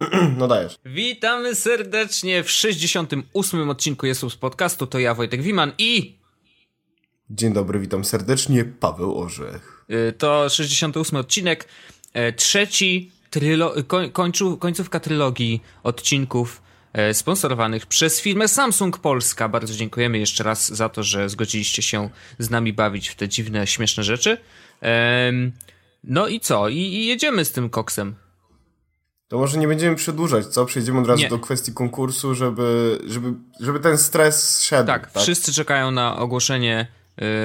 No dajesz. Witamy serdecznie w 68. odcinku Jesus Podcastu. To ja, Wojtek Wiman i... Dzień dobry, witam serdecznie, Paweł Orzech. Y, to 68 odcinek, e, trzeci trylo- kończu- końcówka trylogii odcinków e, sponsorowanych przez firmę Samsung Polska. Bardzo dziękujemy jeszcze raz za to, że zgodziliście się z nami bawić w te dziwne, śmieszne rzeczy. No i co? I jedziemy z tym koksem. To może nie będziemy przedłużać, co? Przejdziemy od razu Nie. do kwestii konkursu, żeby, żeby, żeby ten stres szedł. Tak, wszyscy czekają na ogłoszenie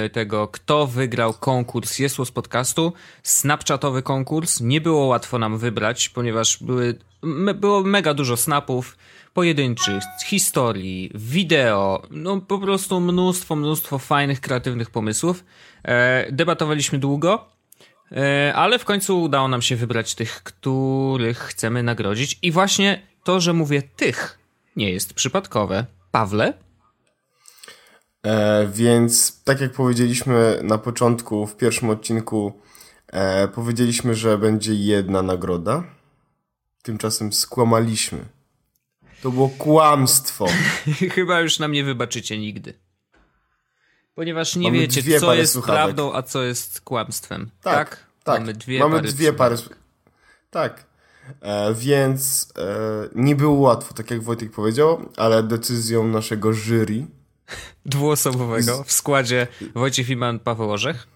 y, tego, kto wygrał konkurs Jesłos Podcastu. Snapchatowy konkurs. Nie było łatwo nam wybrać, ponieważ były, me, było mega dużo snapów pojedynczych, historii, wideo, no po prostu mnóstwo, mnóstwo fajnych, kreatywnych pomysłów. E, debatowaliśmy długo, ale w końcu udało nam się wybrać tych, których chcemy nagrodzić. I właśnie to, że mówię tych, nie jest przypadkowe. Pawle? E, więc tak jak powiedzieliśmy na początku, w pierwszym odcinku, e, powiedzieliśmy, że będzie jedna nagroda. Tymczasem skłamaliśmy. To było kłamstwo. Chyba już nam nie wybaczycie nigdy. Ponieważ nie Mamy wiecie, co jest słuchawek. prawdą, a co jest kłamstwem. Tak, tak. Mamy dwie Mamy pary. dwie pary. Tak. E, więc e, nie było łatwo, tak jak Wojtek powiedział, ale decyzją naszego jury Dwuosobowego w składzie Wojciech Iman, Paweł Orzech.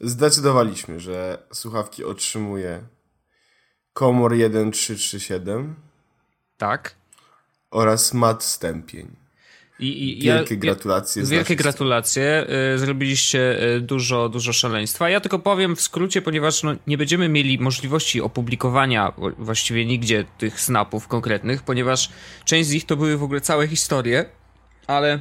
zdecydowaliśmy, że słuchawki otrzymuje Komor 1337 Tak. oraz Mat Stępień. I, i, Wielkie ja, gratulacje. Wielkie gratulacje. Y, Zrobiliście y, dużo, dużo szaleństwa. Ja tylko powiem w skrócie, ponieważ no, nie będziemy mieli możliwości opublikowania właściwie nigdzie tych snapów konkretnych, ponieważ część z nich to były w ogóle całe historie, ale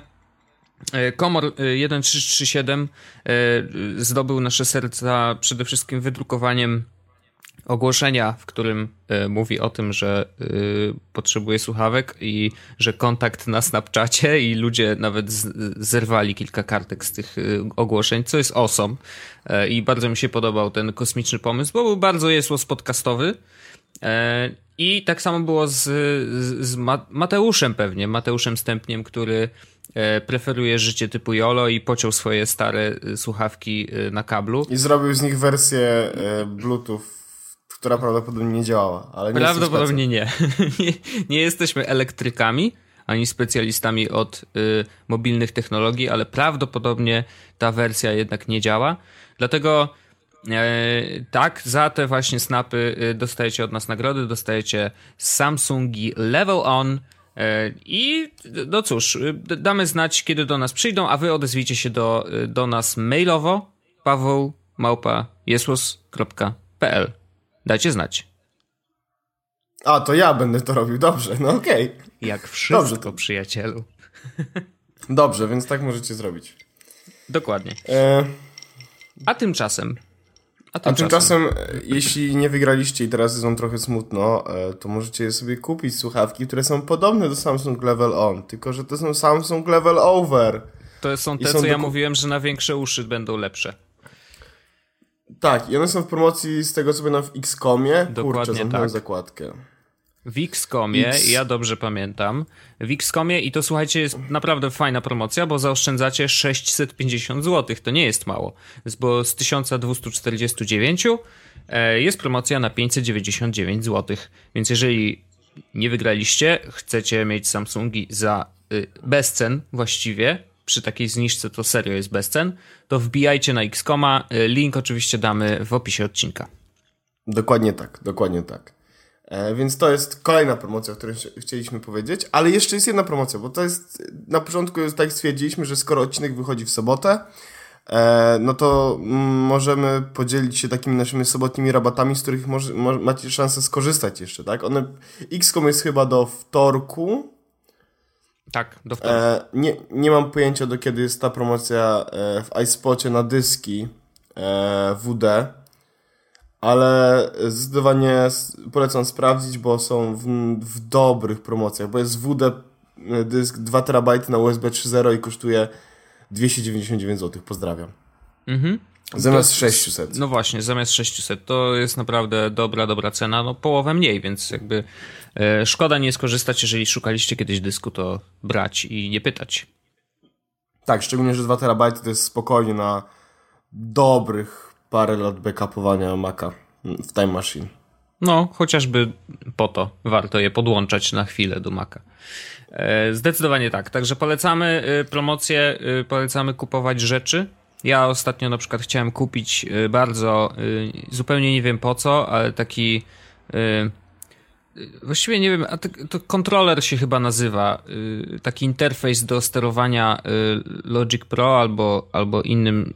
y, Commor y, 1337 y, zdobył nasze serca przede wszystkim wydrukowaniem ogłoszenia, w którym e, mówi o tym, że e, potrzebuje słuchawek i że kontakt na Snapchacie i ludzie nawet zerwali kilka kartek z tych e, ogłoszeń, co jest awesome. I bardzo mi się podobał ten kosmiczny pomysł, bo był bardzo jesłos podcastowy. I tak samo było z, z, z Ma- Mateuszem pewnie, Mateuszem Stępniem, który preferuje życie typu YOLO i pociął swoje stare słuchawki na kablu. I zrobił z nich wersję Bluetooth, która prawdopodobnie nie działała. Ale nie Prawdopodobnie nie. nie. Nie jesteśmy elektrykami ani specjalistami od y, mobilnych technologii, ale prawdopodobnie ta wersja jednak nie działa. Dlatego e, tak, za te właśnie snapy y, dostajecie od nas nagrody, dostajecie Samsungi Level On. e, I no cóż, y, damy znać, kiedy do nas przyjdą, a wy odezwijcie się do, y, do nas mailowo paweł małpa jesłos.pl. Dajcie znać. A, to ja będę to robił. Dobrze, no okej. Jak wszystko, Dobrze, to- przyjacielu. Dobrze, więc tak możecie zrobić. Dokładnie. E, A tymczasem. A A tymczasem. tymczasem, e, jeśli nie wygraliście i teraz jest wam trochę smutno, e, to możecie sobie kupić słuchawki, które są podobne do Samsung Level On, tylko że to są Samsung Level Over. To są te, są co ja doku- mówiłem, że na większe uszy będą lepsze. Tak, i one są w promocji z tego co pamiętam w Xcomie. Kurczę, Dokładnie zamknąłem tak. zakładkę. W Xcomie, X. ja dobrze pamiętam, w Xcomie i to słuchajcie, jest naprawdę fajna promocja, bo zaoszczędzacie 650 zł. To nie jest mało, bo z 1249 e, jest promocja na 599 zł. Więc jeżeli nie wygraliście, chcecie mieć Samsungi za y, bezcen właściwie, przy takiej zniżce to serio jest bezcen, to wbijajcie na Xcoma. Y, Link oczywiście damy w opisie odcinka. Dokładnie tak, dokładnie tak. E, więc to jest kolejna promocja, o której chci- chcieliśmy powiedzieć, ale jeszcze jest jedna promocja, bo to jest, na początku jest tak stwierdziliśmy, że skoro odcinek wychodzi w sobotę, e, no to mm, możemy podzielić się takimi naszymi sobotnimi rabatami, z których macie szansę skorzystać jeszcze, tak? One, XCOM jest chyba do wtorku, Tak, do wtorku. E, nie, nie mam pojęcia do kiedy jest ta promocja e, w iSpocie na dyski e, WD, ale zdecydowanie polecam sprawdzić, bo są w, w dobrych promocjach, bo jest WD dysk 2 TB na USB 3.0 i kosztuje 299 zł. Pozdrawiam. Mhm. Zamiast 600. No właśnie, zamiast 600. To jest naprawdę dobra, dobra cena. No połowę mniej, więc jakby e, szkoda nie skorzystać, jeżeli szukaliście kiedyś dysku, to brać i nie pytać. Tak, szczególnie, że 2 terabajty to jest spokojnie na dobrych parę lat backupowania Maca w Time Machine. No, chociażby po to warto je podłączać na chwilę do Maca. E, zdecydowanie tak. Także polecamy e, promocję, e, polecamy kupować rzeczy. Ja ostatnio na przykład chciałem kupić bardzo, zupełnie nie wiem po co, ale taki Właściwie nie wiem, a to, to kontroler się chyba nazywa. Taki interfejs do sterowania Logic Pro albo, albo innym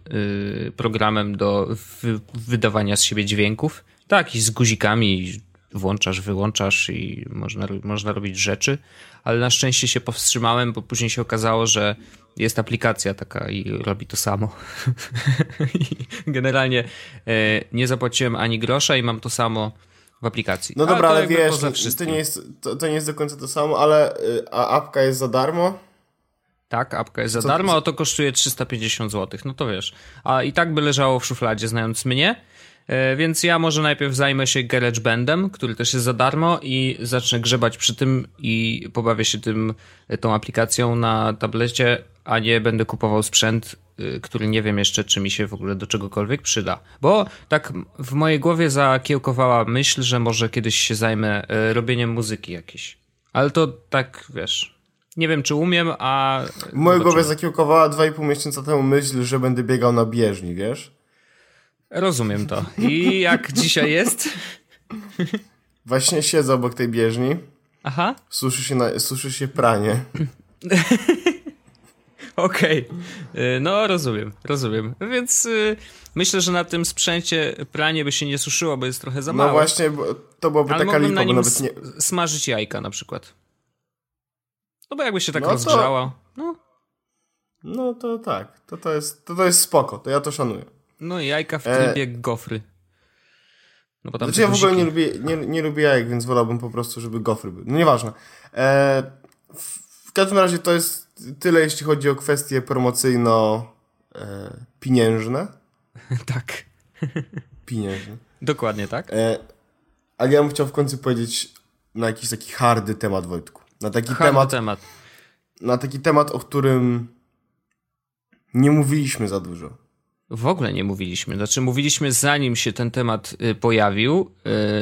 programem do wydawania z siebie dźwięków. Tak, i z guzikami włączasz, wyłączasz i można, można robić rzeczy, ale na szczęście się powstrzymałem, bo później się okazało, że jest aplikacja taka i robi to samo. Generalnie e, nie zapłaciłem ani grosza i mam to samo w aplikacji. No dobra, ale, ale wiesz, to nie, jest, to, to, nie jest do końca to samo, ale y, a apka jest za darmo? Tak, apka jest za Co darmo, a to kosztuje 350 zł. No to wiesz. A i tak by leżało w szufladzie, znając mnie. E, więc ja może najpierw zajmę się GarageBandem, który też jest za darmo i zacznę grzebać przy tym i pobawię się tym, tą aplikacją na tablecie, a nie będę kupował sprzęt, e, który nie wiem jeszcze, czy mi się w ogóle do czegokolwiek przyda. Bo tak w mojej głowie zakiełkowała myśl, że może kiedyś się zajmę robieniem muzyki jakiejś. Ale to tak, wiesz, nie wiem, czy umiem, a... W mojej głowie zakiełkowała 2,5 miesiąca temu myśl, że będę biegał na bieżni, wiesz? Rozumiem to. I jak dzisiaj jest? Właśnie siedzę obok tej bieżni. Aha. Suszy się, na, suszy się pranie. Okej. Okay. No, rozumiem, rozumiem. Więc y, myślę, że na tym sprzęcie pranie by się nie suszyło, bo jest trochę za no mało. No właśnie, bo to byłoby Ale taka lipa, na nim bo nawet nie... smażyć jajka na przykład. No bo jakby się tak no rozgrzało. To... No. no to tak. To, to, jest, to, to jest spoko. To ja to szanuję. No i jajka w trybie e... gofry. No bo tam znaczy ja w ogóle nie lubię, nie, nie lubię jajek, więc wolałbym po prostu, żeby gofry były. No nieważne. E... W każdym razie to jest tyle, jeśli chodzi o kwestie promocyjno-pieniężne. E... tak. Pieniężne. Dokładnie tak. E... Ale ja bym chciał w końcu powiedzieć na jakiś taki hardy temat, Wojtku. Na taki hardy temat, temat. Na taki temat, o którym nie mówiliśmy za dużo. W ogóle nie mówiliśmy. Znaczy, mówiliśmy zanim się ten temat y, pojawił,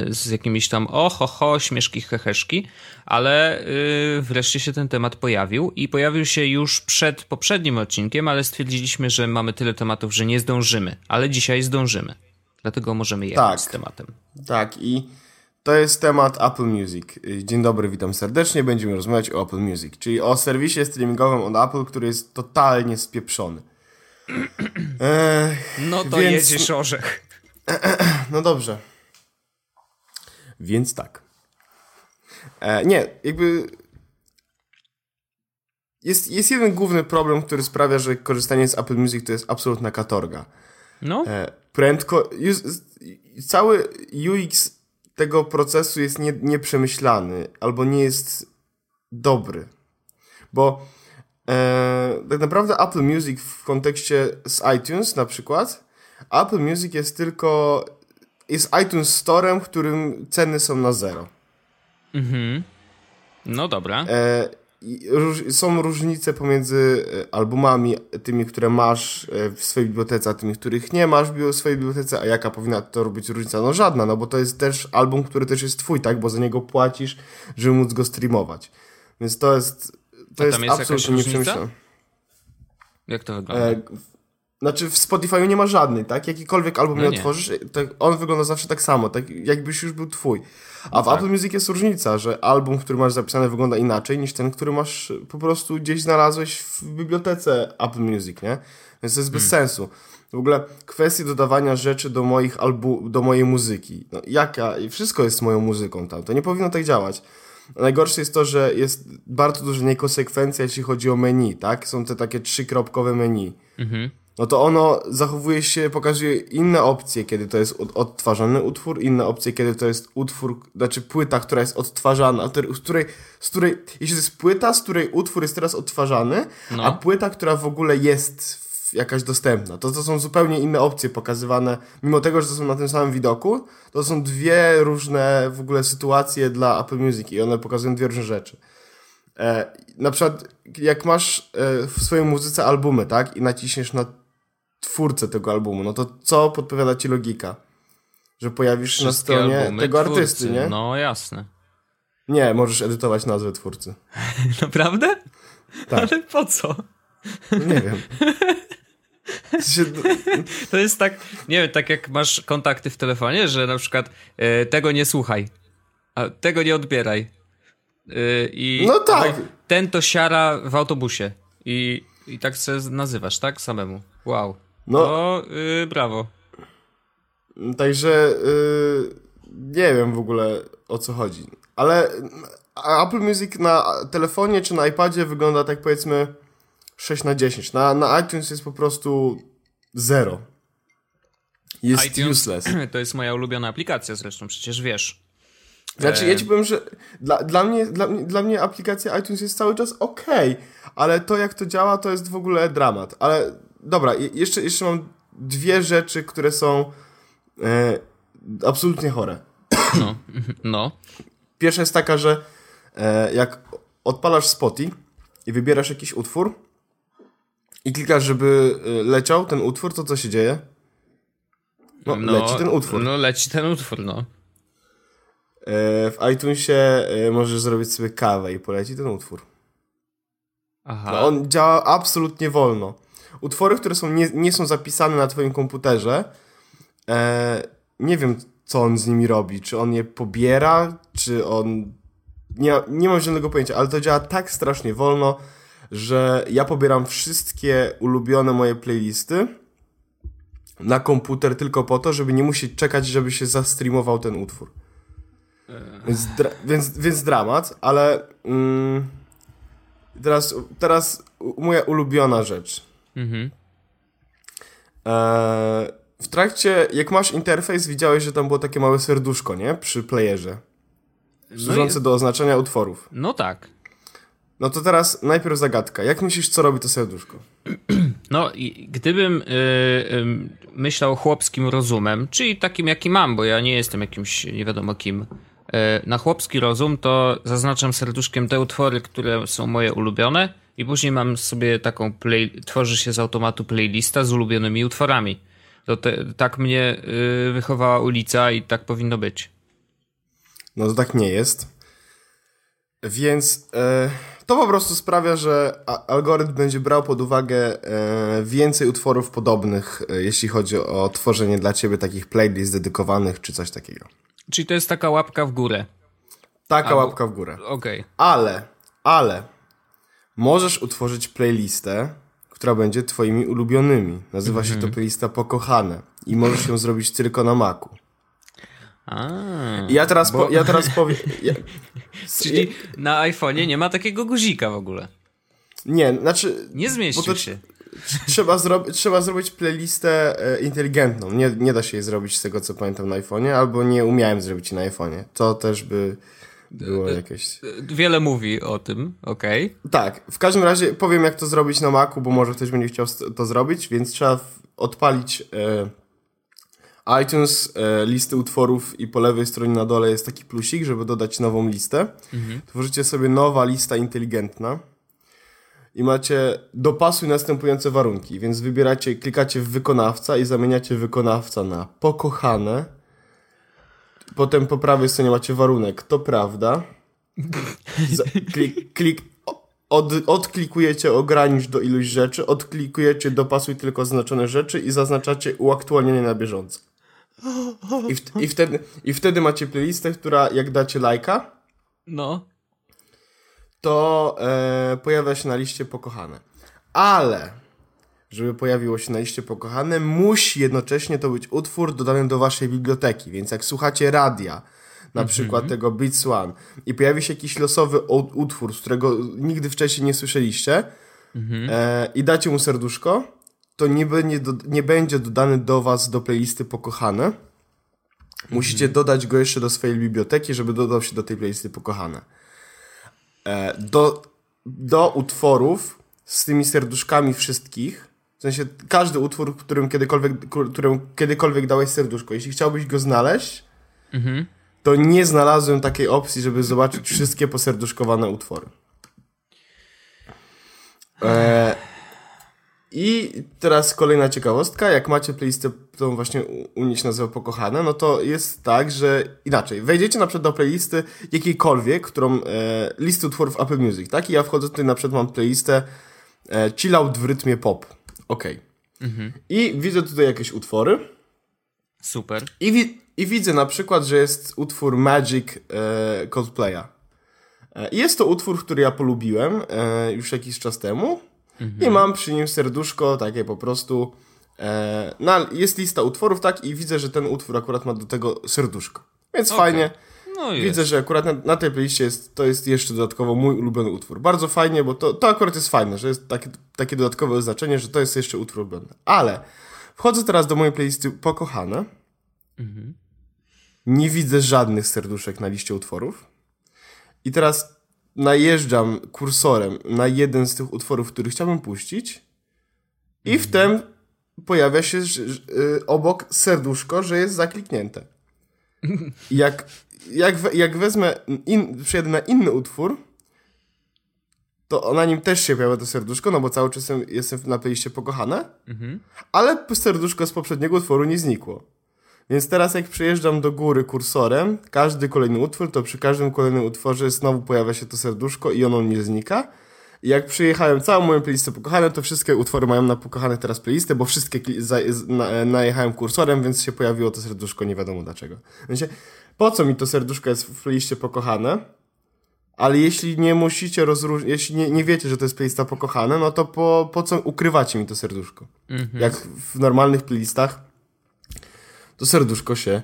y, z jakimiś tam oho, ho, śmieszki, heheszki, ale y, wreszcie się ten temat pojawił i pojawił się już przed poprzednim odcinkiem, ale stwierdziliśmy, że mamy tyle tematów, że nie zdążymy, ale dzisiaj zdążymy. Dlatego możemy jechać tak, z tematem. Tak, i to jest temat Apple Music. Dzień dobry, witam serdecznie. Będziemy rozmawiać o Apple Music, czyli o serwisie streamingowym od Apple, który jest totalnie spieprzony no to więc... jedziesz orzech. No dobrze. Więc tak. E, nie, jakby jest, jest jeden główny problem, który sprawia, że korzystanie z Apple Music to jest absolutna katorga. No. E, prędko. cały UX tego procesu jest nie, nieprzemyślany albo nie jest dobry. Bo tak naprawdę Apple Music w kontekście z iTunes na przykład, Apple Music jest tylko jest iTunes Storem, w którym ceny są na zero. Mhm. No dobra. E, róż, są różnice pomiędzy e, albumami, tymi, które masz e, w swojej bibliotece, a tymi, których nie masz w swojej bibliotece, a jaka powinna to robić różnica? No żadna, no bo to jest też album, który też jest twój, tak? Bo za niego płacisz, żeby móc go streamować. Więc to jest to jest, jest absolutnie nieprzemyślane. Jak to wygląda? E, znaczy w Spotify'u nie ma żadnej, tak? Jakikolwiek album no nie, nie otworzysz, on wygląda zawsze tak samo, tak jakbyś już był twój. A no w tak. Apple Music jest różnica, że album, który masz zapisany wygląda inaczej niż ten, który masz po prostu gdzieś znalazłeś w bibliotece Apple Music, nie? Więc to jest bez hmm. sensu. W ogóle kwestie dodawania rzeczy do moich albu do mojej muzyki. No, jaka? Wszystko jest moją muzyką tam. To nie powinno tak działać. Najgorsze jest to, że jest bardzo duża niekonsekwencja, jeśli chodzi o menu, tak? Są te takie trzykropkowe menu. Mhm. No to ono zachowuje się, pokazuje inne opcje, kiedy to jest odtwarzany utwór, inne opcje, kiedy to jest utwór, znaczy płyta, która jest odtwarzana, z której, z której jeśli to jest płyta, z której utwór jest teraz odtwarzany, no. a płyta, która w ogóle jest w jakaś dostępna. To, to są zupełnie inne opcje pokazywane. Mimo tego, że to są na tym samym widoku, to są dwie różne w ogóle sytuacje dla Apple Music i one pokazują dwie różne rzeczy. E, na przykład, jak masz e, w swojej muzyce albumy, tak, i naciśniesz na twórcę tego albumu, no to co podpowiada ci logika? Że pojawisz się na stronie tego twórcy. artysty, nie? No jasne. Nie, możesz edytować nazwę twórcy. Naprawdę? Tak. Ale po co? Nie wiem. To jest tak, nie wiem, tak jak masz kontakty w telefonie, że na przykład e, tego nie słuchaj, a tego nie odbieraj. E, I no tak. Ten to siara w autobusie. I, i tak se nazywasz, tak? Samemu. Wow. No. To, yy, brawo. Także yy, nie wiem w ogóle o co chodzi. Ale Apple Music na telefonie czy na iPadzie wygląda tak powiedzmy 6 na 10. Na, na iTunes jest po prostu 0. Jest iTunes, useless. To jest moja ulubiona aplikacja zresztą, przecież wiesz. Znaczy, ja ci powiem, że dla, dla, mnie, dla, dla mnie aplikacja iTunes jest cały czas ok, ale to jak to działa, to jest w ogóle dramat. Ale dobra, jeszcze, jeszcze mam dwie rzeczy, które są e, absolutnie chore. No, no. Pierwsza jest taka, że e, jak odpalasz Spotify i wybierasz jakiś utwór i klikasz, żeby e, leciał ten utwór, to co się dzieje? No, no leci ten utwór. No, leci ten utwór, no. E, w iTunesie e, możesz zrobić sobie kawę i poleci ten utwór. Aha. No, on działa absolutnie wolno. Utwory, które są nie, nie są zapisane na twoim komputerze, e, nie wiem, co on z nimi robi. Czy on je pobiera, czy on... Nie, nie mam żadnego pojęcia, ale to działa tak strasznie wolno, że ja pobieram wszystkie ulubione moje playlisty na komputer tylko po to, żeby nie musieć czekać, żeby się zastreamował ten utwór. Więc, dra więc, więc dramat, ale mm, teraz, teraz moja ulubiona rzecz. Mhm. E, w trakcie, jak masz interfejs, widziałeś, że tam było takie małe serduszko, nie? Przy playerze. Służące no i... do oznaczenia utworów. No tak. No to teraz najpierw zagadka. Jak myślisz, co robi to serduszko? No, gdybym yy, myślał chłopskim rozumem, czyli takim, jaki mam, bo ja nie jestem jakimś nie wiadomo kim, yy, na chłopski rozum, to zaznaczam serduszkiem te utwory, które są moje ulubione i później mam sobie taką play, tworzy się z automatu playlista z ulubionymi utworami. To te, tak mnie yy, wychowała ulica i tak powinno być. No to tak nie jest. Więc e, to po prostu sprawia, że algorytm będzie brał pod uwagę e, więcej utworów podobnych, e, jeśli chodzi o tworzenie dla ciebie takich playlist dedykowanych czy coś takiego. Czyli to jest taka łapka w górę. Taka Albo... łapka w górę. Okej. Okay. Ale, ale możesz utworzyć playlistę, która będzie twoimi ulubionymi. Nazywa się to mhm. playlista Pokochane i możesz ją zrobić tylko na Macu. A, ja teraz, bo... po, ja teraz powiem. Ja... Czyli na iPhone'ie nie ma takiego guzika w ogóle. Nie, znaczy. Nie zmieścił się. Trzeba, zro... trzeba zrobić playlistę e, inteligentną. Nie, nie da się jej zrobić z tego, co pamiętam na iPhone'ie, albo nie umiałem zrobić na iPhone'ie. To też by było jakieś. Wiele mówi o tym, okej. Okay. Tak, w każdym razie powiem, jak to zrobić na Macu, bo może ktoś będzie chciał to zrobić, więc trzeba odpalić. E, iTunes, e, listy utworów i po lewej stronie na dole jest taki plusik, żeby dodać nową listę. Mhm. Tworzycie sobie nowa lista inteligentna i macie dopasuj następujące warunki, więc wybieracie, klikacie w wykonawca i zamieniacie wykonawca na pokochane. Potem po prawej stronie macie warunek, to prawda. klik, klik, od, odklikujecie ogranicz do iluś rzeczy, odklikujecie dopasuj tylko zaznaczone rzeczy i zaznaczacie uaktualnienie na bieżąco. I, w, i, wtedy, I wtedy macie playlistę, która jak dacie lajka, no. to e, pojawia się na liście pokochane. Ale, żeby pojawiło się na liście pokochane, musi jednocześnie to być utwór dodany do waszej biblioteki. Więc jak słuchacie radia, na mm -hmm. przykład tego Beats One, i pojawi się jakiś losowy utwór, z którego nigdy wcześniej nie słyszeliście, mm -hmm. e, i dacie mu serduszko, to nie będzie, do, nie będzie dodany do was do playlisty pokochane. Musicie mhm. dodać go jeszcze do swojej biblioteki, żeby dodał się do tej playlisty pokochane. E, do, do utworów z tymi serduszkami wszystkich W sensie każdy utwór, którym kiedykolwiek, którym kiedykolwiek dałeś serduszko, jeśli chciałbyś go znaleźć, Mhm. to nie znalazłem takiej opcji, żeby zobaczyć wszystkie poserduszkowane utwory. E, I teraz kolejna ciekawostka. Jak macie playlistę, którą właśnie u nich nazywa Pokochane, no to jest tak, że inaczej. Wejdziecie na przykład do playlisty jakiejkolwiek, którą e, listy utworów Apple Music, tak? I ja wchodzę tutaj na przykład mam playlistę e, Chill Out w rytmie pop. Okej. I widzę tutaj jakieś utwory. Super. I, wi- I widzę na przykład, że jest utwór Magic e, Coldplaya. E, i jest to utwór, który ja polubiłem e, już jakiś czas temu. I mam przy nim serduszko takie po prostu. E, na, jest lista utworów, tak? I widzę, że ten utwór akurat ma do tego serduszko. Więc Okej. fajnie. No Widzę, że akurat na, na tej playliście jest, to jest jeszcze dodatkowo mój ulubiony utwór. Bardzo fajnie, bo to, to akurat jest fajne, że jest takie, takie dodatkowe oznaczenie, że to jest jeszcze utwór ulubiony. Ale wchodzę teraz do mojej playlisty Pokochane. Nie widzę żadnych serduszek na liście utworów. I teraz najeżdżam kursorem na jeden z tych utworów, który chciałbym puścić. I wtem pojawia się że, że, y, obok serduszko, że jest zakliknięte. Jak, jak, we, jak wezmę, in, przyjadę na inny utwór, to na nim też się pojawia to serduszko, no bo cały czas jestem, jestem na playliście pokochane, ale serduszko z poprzedniego utworu nie znikło. Więc teraz jak przejeżdżam do góry kursorem, każdy kolejny utwór, to przy każdym kolejnym utworze znowu pojawia się to serduszko i ono nie znika. I jak przyjechałem całą moją playlistę pokochane, to wszystkie utwory mają na pokochane teraz playlistę, bo wszystkie za, na, najechałem kursorem, więc się pojawiło to serduszko, nie wiadomo dlaczego. W sensie, po co mi to serduszko jest w playliście pokochane? Ale jeśli nie musicie rozróżnić, jeśli nie, nie wiecie, że to jest playlista pokochane, no to po, po co ukrywacie mi to serduszko? Jak w normalnych playlistach, to serduszko się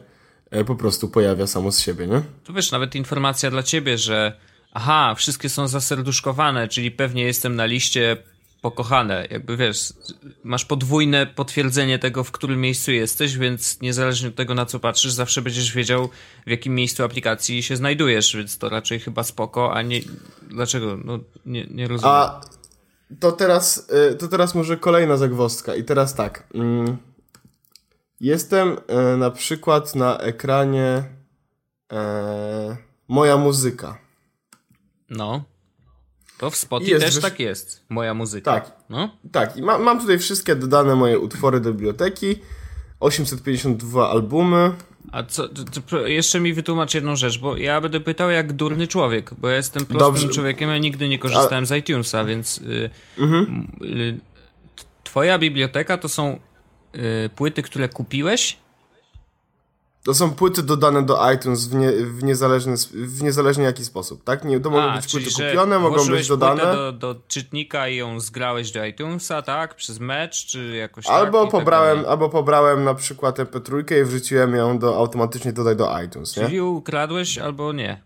e, po prostu pojawia samo z siebie, nie? Tu wiesz, nawet informacja dla ciebie, że aha, wszystkie są zaserduszkowane, czyli pewnie jestem na liście pokochane. Jakby wiesz, masz podwójne potwierdzenie tego, w którym miejscu jesteś, więc niezależnie od tego, na co patrzysz, zawsze będziesz wiedział, w jakim miejscu aplikacji się znajdujesz, więc to raczej chyba spoko, a nie... Dlaczego? No, nie, nie rozumiem. A to teraz, y, to teraz może kolejna zagwozdka. I teraz tak. mm, Jestem e, na przykład na ekranie e, moja muzyka. No. To w Spotify Jest też wyż- tak jest. Moja muzyka. Tak. No. Tak, i ma, mam tutaj wszystkie dodane moje utwory do biblioteki. 852 albumy. A co, to, to, jeszcze mi wytłumacz jedną rzecz, bo ja będę pytał jak durny człowiek, bo ja jestem prostym Dobrze. człowiekiem, ja nigdy nie korzystałem z iTunesa, więc y, Mhm. y, twoja biblioteka to są y, płyty, które kupiłeś? To są płyty dodane do iTunes w, nie, w, niezależny, w niezależnie jaki sposób, tak? Nie, to mogą A, być czyli płyty kupione, mogą być dodane. Do, do czytnika i ją zgrałeś do iTunesa, tak? Przez mecz, czy jakoś Albo tak? pobrałem, Tak albo pobrałem na przykład MP3 i wrzuciłem ją do, automatycznie dodaj do iTunes, nie? Czyli ukradłeś albo nie.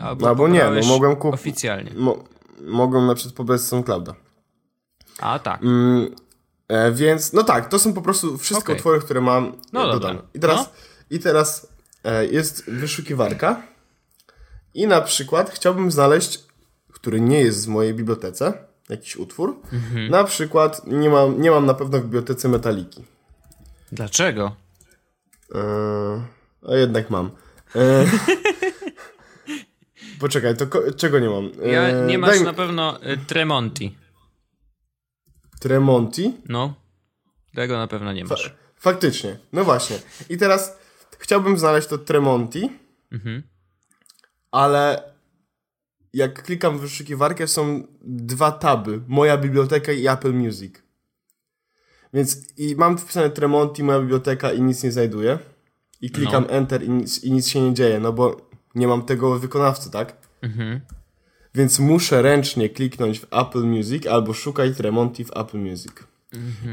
Albo, Albo nie, no mogłem kup- Oficjalnie. Mo, mogłem na przykład pobrać z SoundClouda. A tak. Mm, e, więc, no tak, to są po prostu wszystkie Okej. utwory, które mam No e, dobra. dodane. I teraz, No. i teraz e, jest wyszukiwarka i na przykład chciałbym znaleźć, który nie jest w mojej bibliotece, jakiś utwór. Mhm. Na przykład nie mam, nie mam na pewno w bibliotece Metaliki. Dlaczego? E, a jednak mam. E, Poczekaj, to czego nie mam? E, Ja nie masz daj na pewno y, Tremonti. Tremonti? No. Tego na pewno nie masz. Faktycznie, no właśnie. I teraz chciałbym znaleźć to Tremonti, Mhm. ale jak klikam w wyszukiwarkę są dwa taby. Moja biblioteka i Apple Music. Więc i mam wpisane Tremonti, moja biblioteka i nic nie znajduję. I klikam Enter i nic, i nic się nie dzieje, no bo nie mam tego wykonawcy, tak? Mhm. Więc muszę ręcznie kliknąć w Apple Music albo szukaj Tremonti w Apple Music.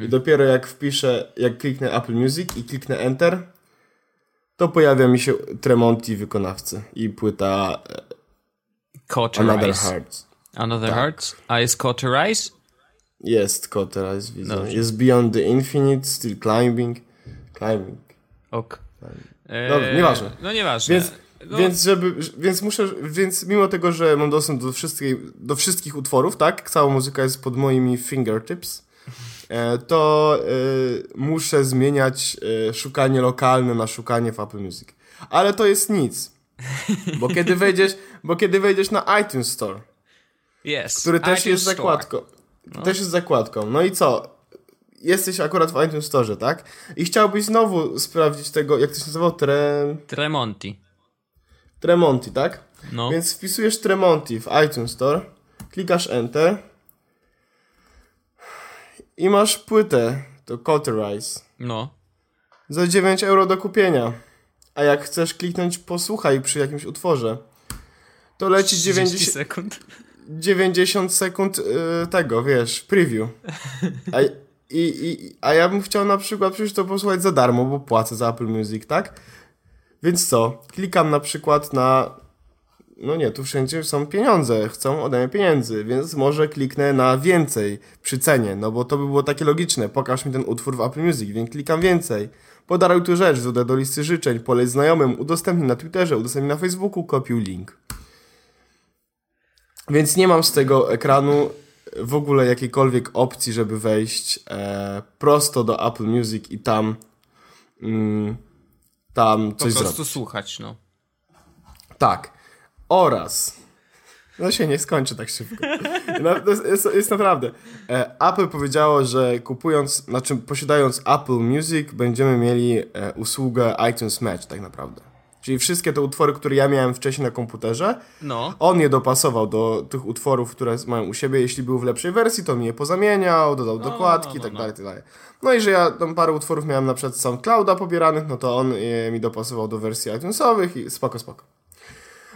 I dopiero jak wpiszę, jak kliknę Apple Music i kliknę Enter, to pojawia mi się Tremonti wykonawcy i płyta e, Another Cauterize. Hearts. Another Hearts. A jest Cauterize? Jest Cauterize, widzę. Dobrze. Jest Beyond the Infinite, Still Climbing. Climbing. Ok. Dobrze, nieważne. No nieważne. Więc, no, więc, żeby, więc muszę, więc mimo tego, że mam dostęp do, wszystkiej, do wszystkich utworów, tak? Cała muzyka jest pod moimi fingertips. e, to e, muszę zmieniać e, szukanie lokalne na szukanie w Apple Music. Ale to jest nic. Bo kiedy wejdziesz, bo kiedy wejdziesz na iTunes Store, Yes. który też iTunes jest Store. zakładką. Też jest zakładką. No i co? Jesteś akurat w iTunes Store, tak? I chciałbyś znowu sprawdzić tego, jak to się nazywało? Tre... Tremonti. Tremonti, tak? No. Więc wpisujesz Tremonti w iTunes Store, klikasz Enter i masz płytę, to Cauterize, No. za 9 euro do kupienia. A jak chcesz kliknąć posłuchaj przy jakimś utworze, to leci 30 90, sekund. 90 sekund y, tego, wiesz, preview. A, i, i, a ja bym chciał na przykład przecież to posłuchać za darmo, bo płacę za Apple Music, tak? Więc co? Klikam na przykład na. No nie, tu wszędzie są pieniądze, chcą ode mnie pieniędzy, więc może kliknę na więcej przy cenie, no bo to by było takie logiczne. Pokaż mi ten utwór w Apple Music, więc klikam więcej. Podaruj tu rzecz, dodaj do listy życzeń, poleć znajomym, udostępnij na Twitterze, udostępnij na Facebooku, kopiuj link. Więc nie mam z tego ekranu w ogóle jakiejkolwiek opcji, żeby wejść e, prosto do Apple Music i tam mm, tam Po coś prostu zrobić. słuchać, no. Tak. Oraz. No się nie skończy tak szybko. To jest, jest, jest naprawdę. E, Apple powiedziało, że kupując, znaczy posiadając Apple Music, będziemy mieli e, usługę iTunes Match tak naprawdę. Czyli wszystkie te utwory, które ja miałem wcześniej na komputerze, No. on je dopasował do tych utworów, które mają u siebie. Jeśli był w lepszej wersji, to mi je pozamieniał, dodał dokładki i no, tak no. dalej, tak dalej. No i że ja tam parę utworów miałem na przykład z SoundClouda pobieranych, no to on je mi dopasował do wersji iTunesowych i spoko, spoko.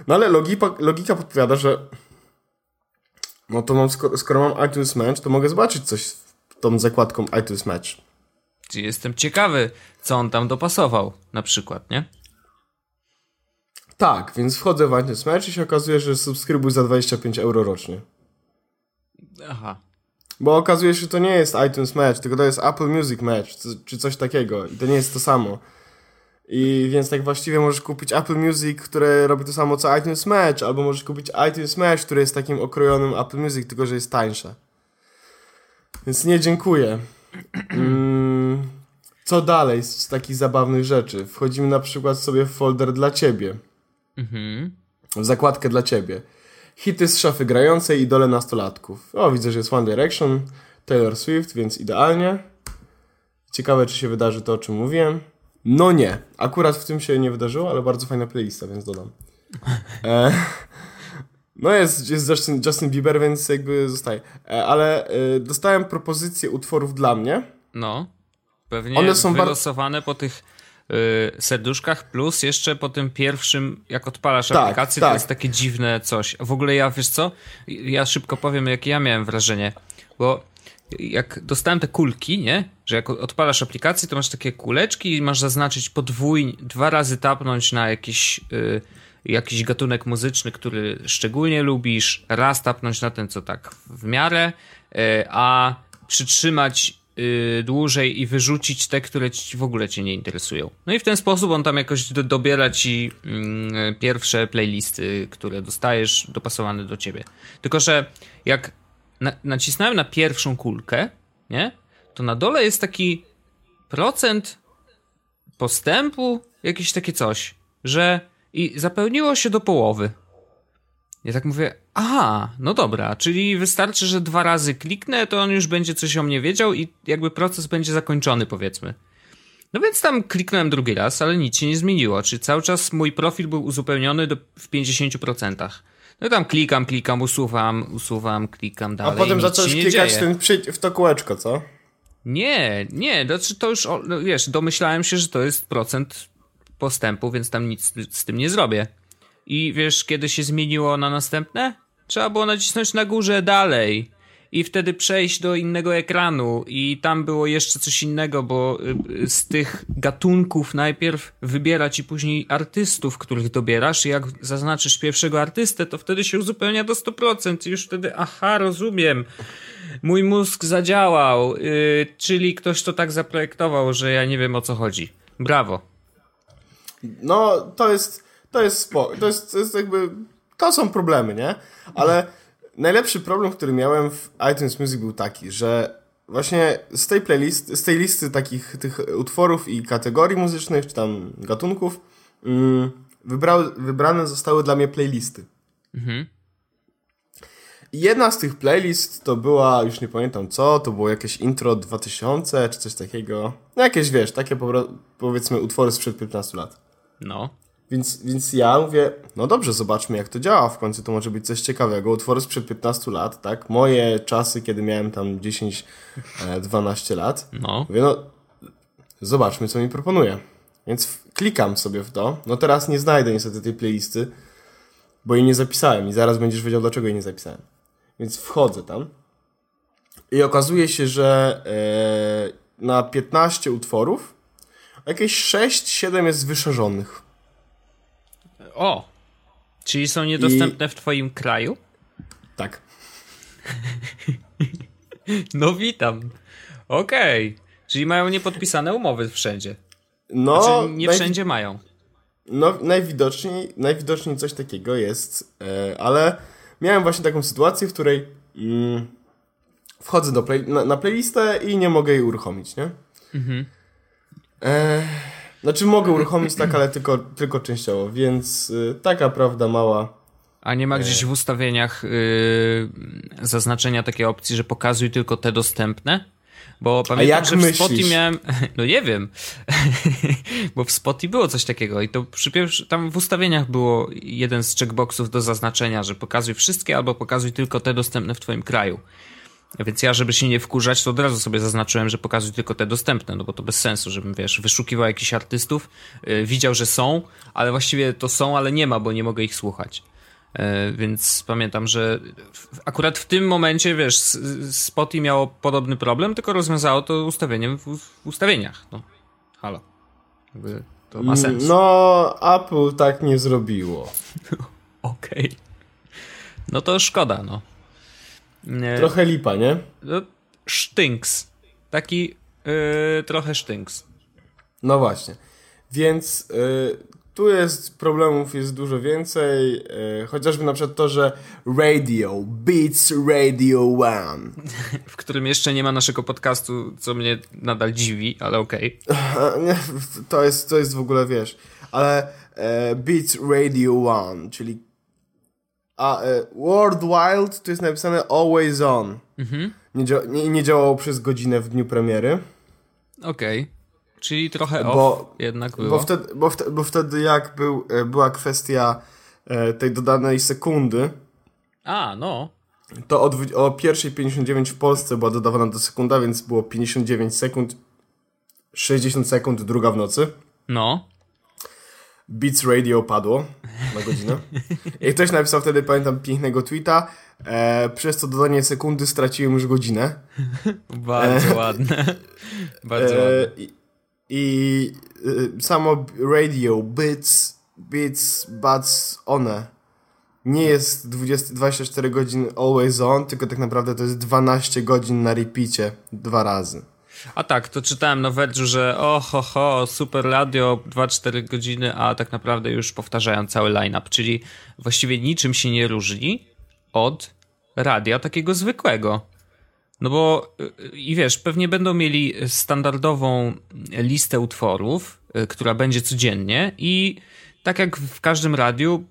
No ale logika, logika podpowiada, że no to mam, skoro, skoro mam iTunes Match, to mogę zobaczyć coś z tą zakładką iTunes Match. Czyli jestem ciekawy, co on tam dopasował, na przykład, nie? Tak, więc wchodzę w iTunes Match i się okazuje, że subskrybuj za 25 euro rocznie. Aha. Bo okazuje się, że to nie jest iTunes Match, tylko to jest Apple Music Match, czy coś takiego. I to nie jest to samo. I więc tak właściwie możesz kupić Apple Music, które robi to samo co iTunes Match, albo możesz kupić iTunes Match, które jest takim okrojonym Apple Music, tylko że jest tańsze. Więc nie dziękuję. Mm, co dalej z takich zabawnych rzeczy? Wchodzimy na przykład sobie w folder dla ciebie. Mhm. w zakładkę dla ciebie. Hity z szafy grającej, idole nastolatków. O, widzę, że jest One Direction, Taylor Swift, więc idealnie. Ciekawe, czy się wydarzy to, o czym mówiłem. No nie, akurat w tym się nie wydarzyło, ale bardzo fajna playlista, więc dodam. E, no jest, jest Justin, Justin Bieber, więc jakby zostaje. E, ale e, dostałem propozycję utworów dla mnie. No. Pewnie One są wylosowane po tych serduszkach, plus jeszcze po tym pierwszym, jak odpalasz Tak, aplikację, tak. to jest takie dziwne coś. W ogóle ja, wiesz co, ja szybko powiem, jakie ja miałem wrażenie, bo jak dostałem te kulki, nie? Że jak odpalasz aplikację, to masz takie kuleczki i masz zaznaczyć podwójnie, dwa razy tapnąć na jakiś, y, jakiś gatunek muzyczny, który szczególnie lubisz, raz tapnąć na ten, co tak w miarę, y, a przytrzymać y, dłużej i wyrzucić te, które ci w ogóle cię nie interesują. No i w ten sposób on tam jakoś do, dobiera ci mm, pierwsze playlisty, które dostajesz dopasowane do ciebie. Tylko, że jak na, nacisnąłem na pierwszą kulkę, nie? To na dole jest taki procent postępu, jakieś takie coś, że i zapełniło się do połowy. Ja tak mówię, aha, no dobra, czyli wystarczy, że dwa razy kliknę, to on już będzie coś o mnie wiedział i jakby proces będzie zakończony, powiedzmy. No więc tam kliknąłem drugi raz, ale nic się nie zmieniło. Czyli cały czas mój profil był uzupełniony do, w 50%. No i tam klikam, klikam, usuwam, usuwam, klikam A dalej. potem nic zacząłeś klikać ten w to kółeczko, co? Nie, nie, znaczy to już, no wiesz, domyślałem się, że to jest procent postępu, więc tam nic z tym nie zrobię. I wiesz, kiedy się zmieniło na następne? Trzeba było nacisnąć na górze dalej i wtedy przejść do innego ekranu i tam było jeszcze coś innego, bo y, z tych gatunków najpierw wybiera ci później artystów, których dobierasz i jak zaznaczysz pierwszego artystę, to wtedy się uzupełnia do 100% i już wtedy, aha, rozumiem mój mózg zadziałał, yy, czyli ktoś to tak zaprojektował, że ja nie wiem o co chodzi. Brawo. No, to jest, to jest spo, to jest, to jest jakby, to są problemy, nie? Ale najlepszy problem, który miałem w iTunes Music był taki, że właśnie z tej playlisty, z tej listy takich tych utworów i kategorii muzycznych, czy tam gatunków, mm, wybrał, wybrane zostały dla mnie playlisty. Mhm. Jedna z tych playlist to była, już nie pamiętam co, to było jakieś intro 2000 czy coś takiego. No jakieś, wiesz, takie powiedzmy utwory sprzed 15 lat. No. Więc, więc ja mówię, no dobrze, zobaczmy jak to działa, w końcu to może być coś ciekawego. Utwory sprzed 15 lat, tak? Moje czasy, kiedy miałem tam 10-12 e, lat. No. Mówię, no zobaczmy co mi proponuje. Więc klikam sobie w to. No teraz nie znajdę niestety tej playlisty, bo jej nie zapisałem i zaraz będziesz wiedział dlaczego jej nie zapisałem. Więc wchodzę tam i okazuje się, że e, na 15 utworów jakieś 6-7 jest wyszerzonych. O! Czyli są niedostępne I... w twoim kraju? Tak. no witam. Okej. Okay. Czyli mają niepodpisane umowy wszędzie. No, znaczy, nie naj... wszędzie mają. No, najwidoczniej, najwidoczniej coś takiego jest, e, ale miałem właśnie taką sytuację, w której mm, wchodzę do play, na, na, playlistę i nie mogę jej uruchomić, nie? Mhm. E, znaczy mogę uruchomić tak, ale tylko, tylko częściowo, więc y, taka prawda mała. A nie ma gdzieś w ustawieniach y, zaznaczenia takiej opcji, że pokazuj tylko te dostępne? Bo pamiętam, jak że myślisz? w Spotify miałem. No nie wiem. Bo w Spotify było coś takiego i to przy pierwszy, tam w ustawieniach było jeden z checkboxów do zaznaczenia, że pokazuj wszystkie albo pokazuj tylko te dostępne w Twoim kraju. Więc ja, żeby się nie wkurzać, to od razu sobie zaznaczyłem, że pokazuj tylko te dostępne, no bo to bez sensu, żebym, wiesz, wyszukiwał jakichś artystów, yy, widział, że są, ale właściwie to są, ale nie ma, bo nie mogę ich słuchać. E, więc pamiętam, że akurat w tym momencie, wiesz, Spotify miało podobny problem, tylko rozwiązało to ustawieniem w, ustawieniach. No, halo. Jakby to ma sens. No, Apple tak nie zrobiło. Okej. Okay. No to szkoda, no. Nie. Trochę lipa, nie? No, sztynks. Taki yy, trochę sztynks. No właśnie. Więc yy, tu jest problemów jest dużo więcej, e, chociażby na przykład to, że radio, Beats Radio One. W którym jeszcze nie ma naszego podcastu, co mnie nadal dziwi, ale okej. Okay. to, jest, to jest w ogóle, wiesz, ale e, Beats Radio One, czyli a e, World Wild to jest napisane Always On. Mhm. Nie, nie, nie działało przez godzinę w dniu premiery. Okej. Okay. Czyli trochę bo, off jednak było. Bo wtedy, bo wtedy, bo wtedy jak był, e, była kwestia e, tej dodanej sekundy. A, no. To od, o pierwszej 59 w Polsce była dodawana do sekunda, więc było 59 sekund, 60 sekund, druga w nocy. No. Beats Radio padło na godzinę. I ktoś napisał wtedy, pamiętam, pięknego tweeta. E, przez to dodanie sekundy straciłem już godzinę. Bardzo e, ładne. Bardzo e, ładne. I y, samo radio, bits, bits, buds, one nie jest 20, 24 godzin always on, tylko tak naprawdę to jest 12 godzin na repeacie dwa razy. A tak, to czytałem na Verge'u, że o ho, ho, super radio, 2-4 godziny, a tak naprawdę już powtarzają cały line-up, czyli właściwie niczym się nie różni od radia takiego zwykłego. No bo i wiesz, pewnie będą mieli standardową listę utworów, y, która będzie codziennie i tak jak w każdym radiu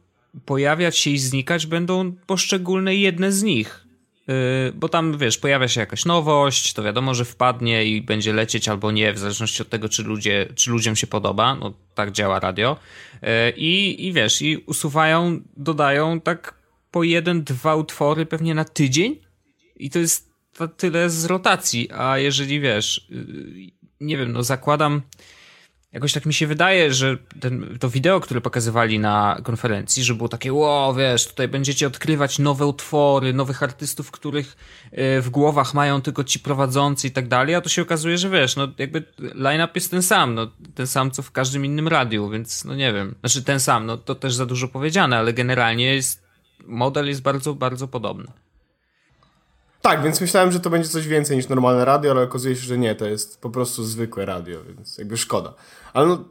pojawiać się i znikać będą poszczególne jedne z nich. Y, bo tam, wiesz, pojawia się jakaś nowość, to wiadomo, że wpadnie i będzie lecieć albo nie, w zależności od tego, czy, ludzie, czy ludziom się podoba. No, tak działa radio. Y, I, I wiesz, i usuwają, dodają tak po jeden, dwa utwory pewnie na tydzień. I to jest tyle z rotacji, a jeżeli wiesz, y, nie wiem, no zakładam, jakoś tak mi się wydaje, że ten, to wideo, które pokazywali na konferencji, że było takie, wow, wiesz, tutaj będziecie odkrywać nowe utwory, nowych artystów, których y, w głowach mają tylko ci prowadzący i tak dalej, a to się okazuje, że wiesz, no jakby line-up jest ten sam, no ten sam co w każdym innym radiu, więc no nie wiem, znaczy ten sam, no to też za dużo powiedziane, ale generalnie jest, model jest bardzo, bardzo podobny. Tak, więc myślałem, że to będzie coś więcej niż normalne radio, ale okazuje się, że nie, to jest po prostu zwykłe radio, więc jakby szkoda. Ale no,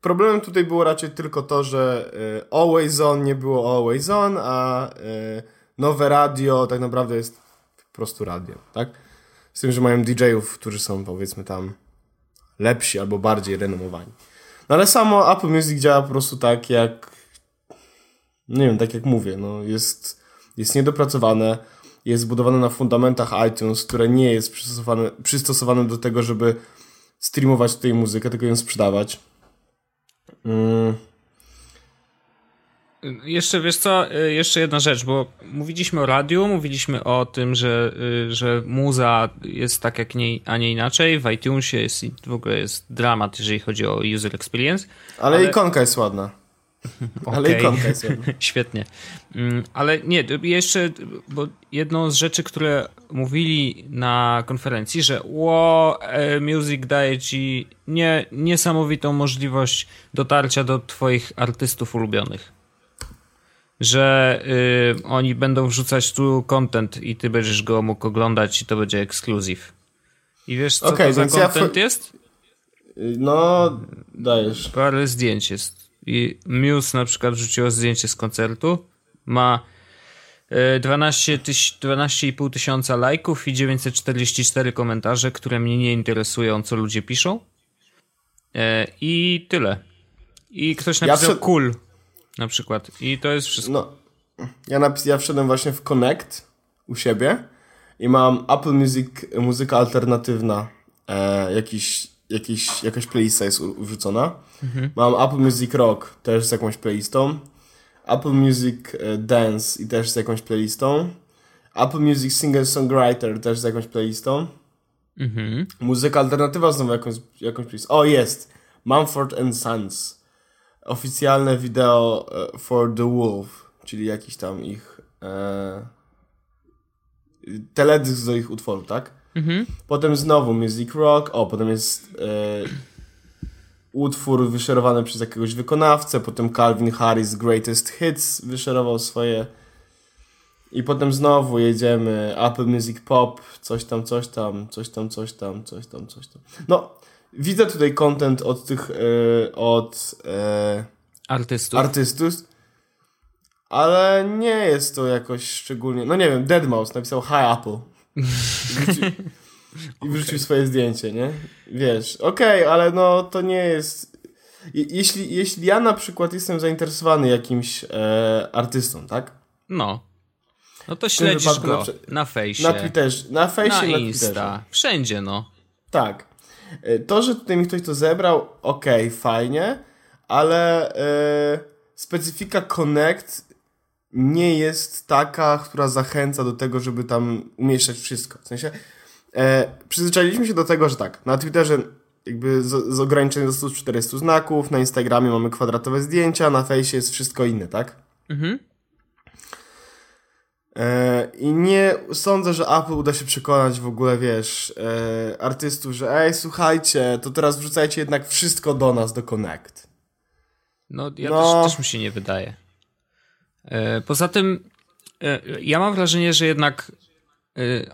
problemem tutaj było raczej tylko to, że y, Always On nie było Always On, a y, nowe radio tak naprawdę jest po prostu radio, tak? Z tym, że mają DJ-ów, którzy są powiedzmy tam lepsi albo bardziej renomowani. No ale samo Apple Music działa po prostu tak jak nie wiem, tak jak mówię, no jest, jest niedopracowane, jest zbudowane na fundamentach iTunes, które nie jest przystosowane, przystosowane do tego, żeby streamować tutaj muzykę, tylko ją sprzedawać. Mm. Jeszcze wiesz co, y, jeszcze jedna rzecz, bo mówiliśmy o radiu, mówiliśmy o tym, że, y, że muza jest tak jak nie, a nie inaczej. W iTunesie jest w ogóle jest dramat, jeżeli chodzi o user experience. Ale, ale... ikonka jest ładna. Ale ikonka jest ładna. Świetnie. Mm, ale nie, jeszcze, bo jedną z rzeczy, które mówili na konferencji, że wow, e, Music daje ci nie, niesamowitą możliwość dotarcia do twoich artystów ulubionych że y, oni będą wrzucać tu content i ty będziesz go mógł oglądać i to będzie ekskluzyw. I wiesz, co okay, to za content ja jest? No, dajesz. Parę zdjęć jest. I Muse na przykład wrzuciło zdjęcie z koncertu. Ma 12, 12,5 tysiąca lajków i 944 komentarze, które mnie nie interesują, co ludzie piszą. E, I tyle. I ktoś napisał ja cool na przykład. I to jest wszystko. No, ja, napis, ja wszedłem właśnie w Connect u siebie i mam Apple Music, muzyka alternatywna, e, jakiś, jakiś, jakaś playlista jest wrzucona. Mhm. Mam Apple Music Rock też z jakąś playlistą. Apple Music e, Dance i też z jakąś playlistą. Apple Music Singer Songwriter też z jakąś playlistą. Mhm. Muzyka alternatywa znowu jakąś, jakąś playlistą. O, jest! Mumford and Sons oficjalne wideo e, For the Wolf, czyli jakiś tam ich e, teledysk do ich utworu, tak? Mhm. Potem znowu Music Rock, o, potem jest e, utwór wyszerowany przez jakiegoś wykonawcę, potem Calvin Harris Greatest Hits wyszerował swoje i potem znowu jedziemy Apple Music Pop, coś tam, coś tam, coś tam, coś tam, coś tam, coś tam. No, widzę tutaj content od tych, yy, od yy, artystów. artystów, ale nie jest to jakoś szczególnie, no nie wiem, Deadmau5 napisał Hi Apple i wrzucił okay. swoje zdjęcie, nie? Wiesz, okej, okay, ale no to nie jest... Jeśli, jeśli ja na przykład jestem zainteresowany jakimś e, artystą, tak? No. No to śledzisz go na, na fejsie. Na Twitterze. Na fejsie, na, na Insta. Wszędzie, no. Tak. E, to, że tutaj mi ktoś to zebrał, okej, okay, fajnie, ale e, specyfika Connect nie jest taka, która zachęca do tego, żeby tam umieszczać wszystko. W sensie e, przyzwyczailiśmy się do tego, że tak, na Twitterze jakby z, z ograniczeniem do 140 znaków, na Instagramie mamy kwadratowe zdjęcia, na fejsie jest wszystko inne, tak? Mhm. E, I nie sądzę, że Apple uda się przekonać w ogóle, wiesz, e, artystów, że ej, słuchajcie, to teraz wrzucajcie jednak wszystko do nas, do Connect. No, ja no. Też, też mi się nie wydaje. E, poza tym, ja mam wrażenie, że jednak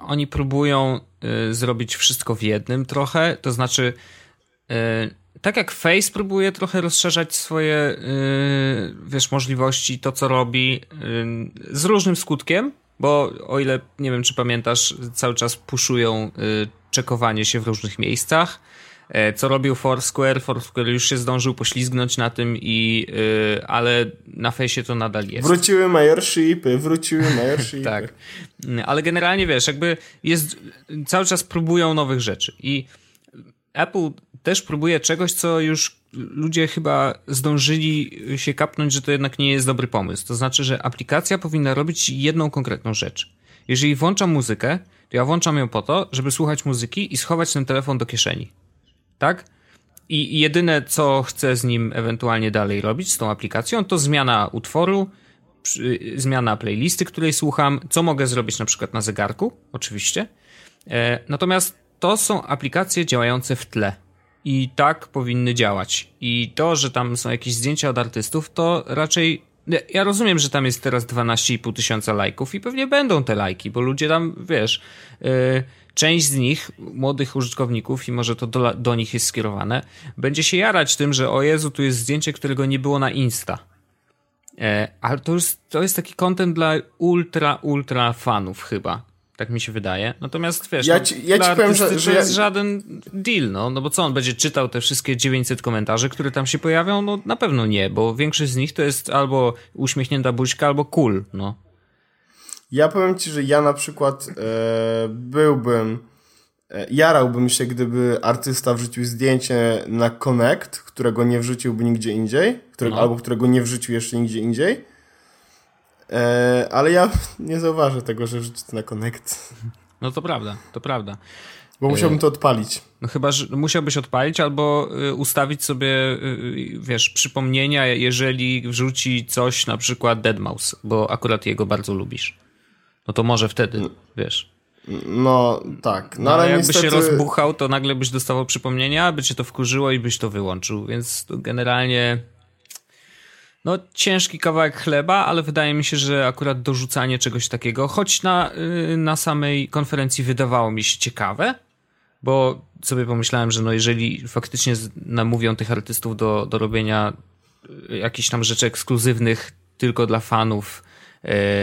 oni próbują zrobić wszystko w jednym trochę, to znaczy tak jak Face próbuje trochę rozszerzać swoje, wiesz, możliwości, to co robi, z różnym skutkiem, bo o ile, nie wiem czy pamiętasz, cały czas puszują czekowanie się w różnych miejscach. E, co robił Foursquare? Foursquare już się zdążył poślizgnąć na tym i, yy, ale na fejsie to nadal jest. Wróciły majorshipy, wróciły majorshipy. tak. Ale generalnie wiesz, jakby jest, cały czas próbują nowych rzeczy i Apple też próbuje czegoś, co już ludzie chyba zdążyli się kapnąć, że to jednak nie jest dobry pomysł. To znaczy, że aplikacja powinna robić jedną konkretną rzecz. Jeżeli włączam muzykę, to ja włączam ją po to, żeby słuchać muzyki i schować ten telefon do kieszeni. Tak? I jedyne, co chcę z nim ewentualnie dalej robić, z tą aplikacją, to zmiana utworu, zmiana playlisty, której słucham, co mogę zrobić na przykład na zegarku, oczywiście. E, natomiast to są aplikacje działające w tle i tak powinny działać. I to, że tam są jakieś zdjęcia od artystów, to raczej. Ja rozumiem, że tam jest teraz 12,5 tysiąca lajków i pewnie będą te lajki, bo ludzie tam, wiesz, yy, część z nich, młodych użytkowników, i może to do, do nich jest skierowane, będzie się jarać tym, że o Jezu, tu jest zdjęcie, którego nie było na Insta. E, ale to jest, to jest taki content dla ultra, ultra fanów chyba. Tak mi się wydaje. Natomiast wiesz, Ja no, ci- ja ci powiem, że- to że ja- jest żaden deal, no. No bo co, on będzie czytał te wszystkie 900 komentarzy, które tam się pojawią? No na pewno nie, bo większość z nich to jest albo uśmiechnięta buźka, albo cool, no. Ja powiem ci, że ja na przykład e, byłbym, e, jarałbym się, gdyby artysta wrzucił zdjęcie na Connect, którego nie wrzuciłby nigdzie indziej, którego, No. albo którego nie wrzucił jeszcze nigdzie indziej. E, ale ja nie zauważę tego, że wrzuci to na Connect, No to prawda, to prawda. bo musiałbym to odpalić. No chyba, że musiałbyś odpalić albo y, ustawić sobie, y, wiesz, przypomnienia, jeżeli wrzuci coś, na przykład Deadmau5, bo akurat jego bardzo lubisz. No to może wtedy, wiesz. No tak, no, No, ale jakby niestety... się rozbuchał, to nagle byś dostawał przypomnienia, by cię to wkurzyło i byś to wyłączył, więc to generalnie no ciężki kawałek chleba, ale wydaje mi się, że akurat dorzucanie czegoś takiego, choć na, y, na samej konferencji wydawało mi się ciekawe, bo sobie pomyślałem, że no jeżeli faktycznie namówią tych artystów do, do robienia y, jakichś tam rzeczy ekskluzywnych tylko dla fanów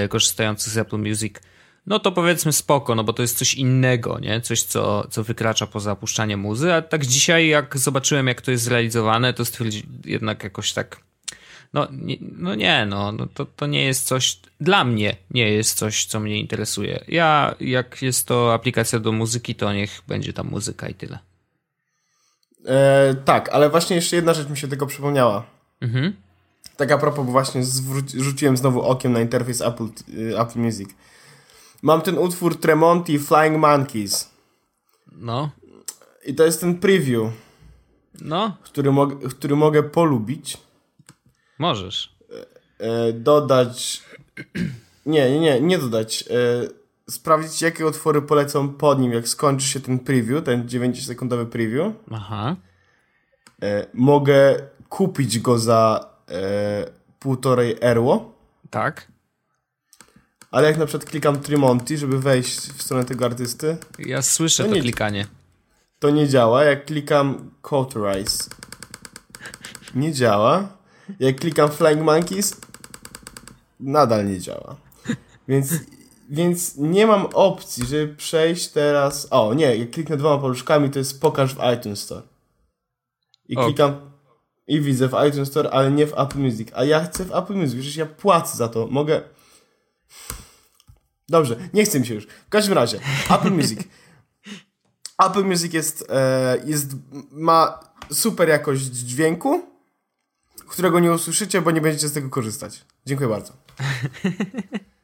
korzystających z Apple Music, no to powiedzmy spoko, no bo to jest coś innego, nie? Coś, co, co wykracza poza opuszczanie muzy, a tak dzisiaj jak zobaczyłem, jak to jest zrealizowane, to stwierdzi jednak jakoś tak no nie, no, nie no, no to, to nie jest coś, dla mnie nie jest coś, co mnie interesuje. Ja, jak jest to aplikacja do muzyki, to niech będzie tam muzyka i tyle. E, tak, ale właśnie jeszcze jedna rzecz mi się tego przypomniała. Mhm. Tak a propos, bo właśnie rzuciłem znowu okiem na interfejs Apple, y, Apple Music. Mam ten utwór Tremonti Flying Monkeys. No, I to jest ten preview, no, który, mog- który mogę polubić, możesz. e, dodać... Nie, nie, nie, nie dodać. E, sprawdzić, jakie utwory polecą pod nim, jak skończy się ten preview, ten 9-sekundowy preview. Aha. E, mogę kupić go za e, półtorej erło. Tak. Ale jak na przykład klikam Tremonti, żeby wejść w stronę tego artysty, Ja słyszę To to nie- klikanie. to nie działa. Jak klikam Cauterize, nie działa. Jak klikam Flying Monkeys, nadal nie działa. Więc, więc nie mam opcji, żeby przejść teraz... O, nie, jak kliknę dwoma paluszkami, to jest pokaż w iTunes Store. I Ok. klikam i widzę w iTunes Store, ale nie w Apple Music. A ja chcę w Apple Music, przecież ja płacę za to. Mogę... Dobrze, nie chcę mi się już. W każdym razie, Apple Music. Apple Music jest, e, jest, ma super jakość dźwięku, którego nie usłyszycie, bo nie będziecie z tego korzystać. Dziękuję bardzo.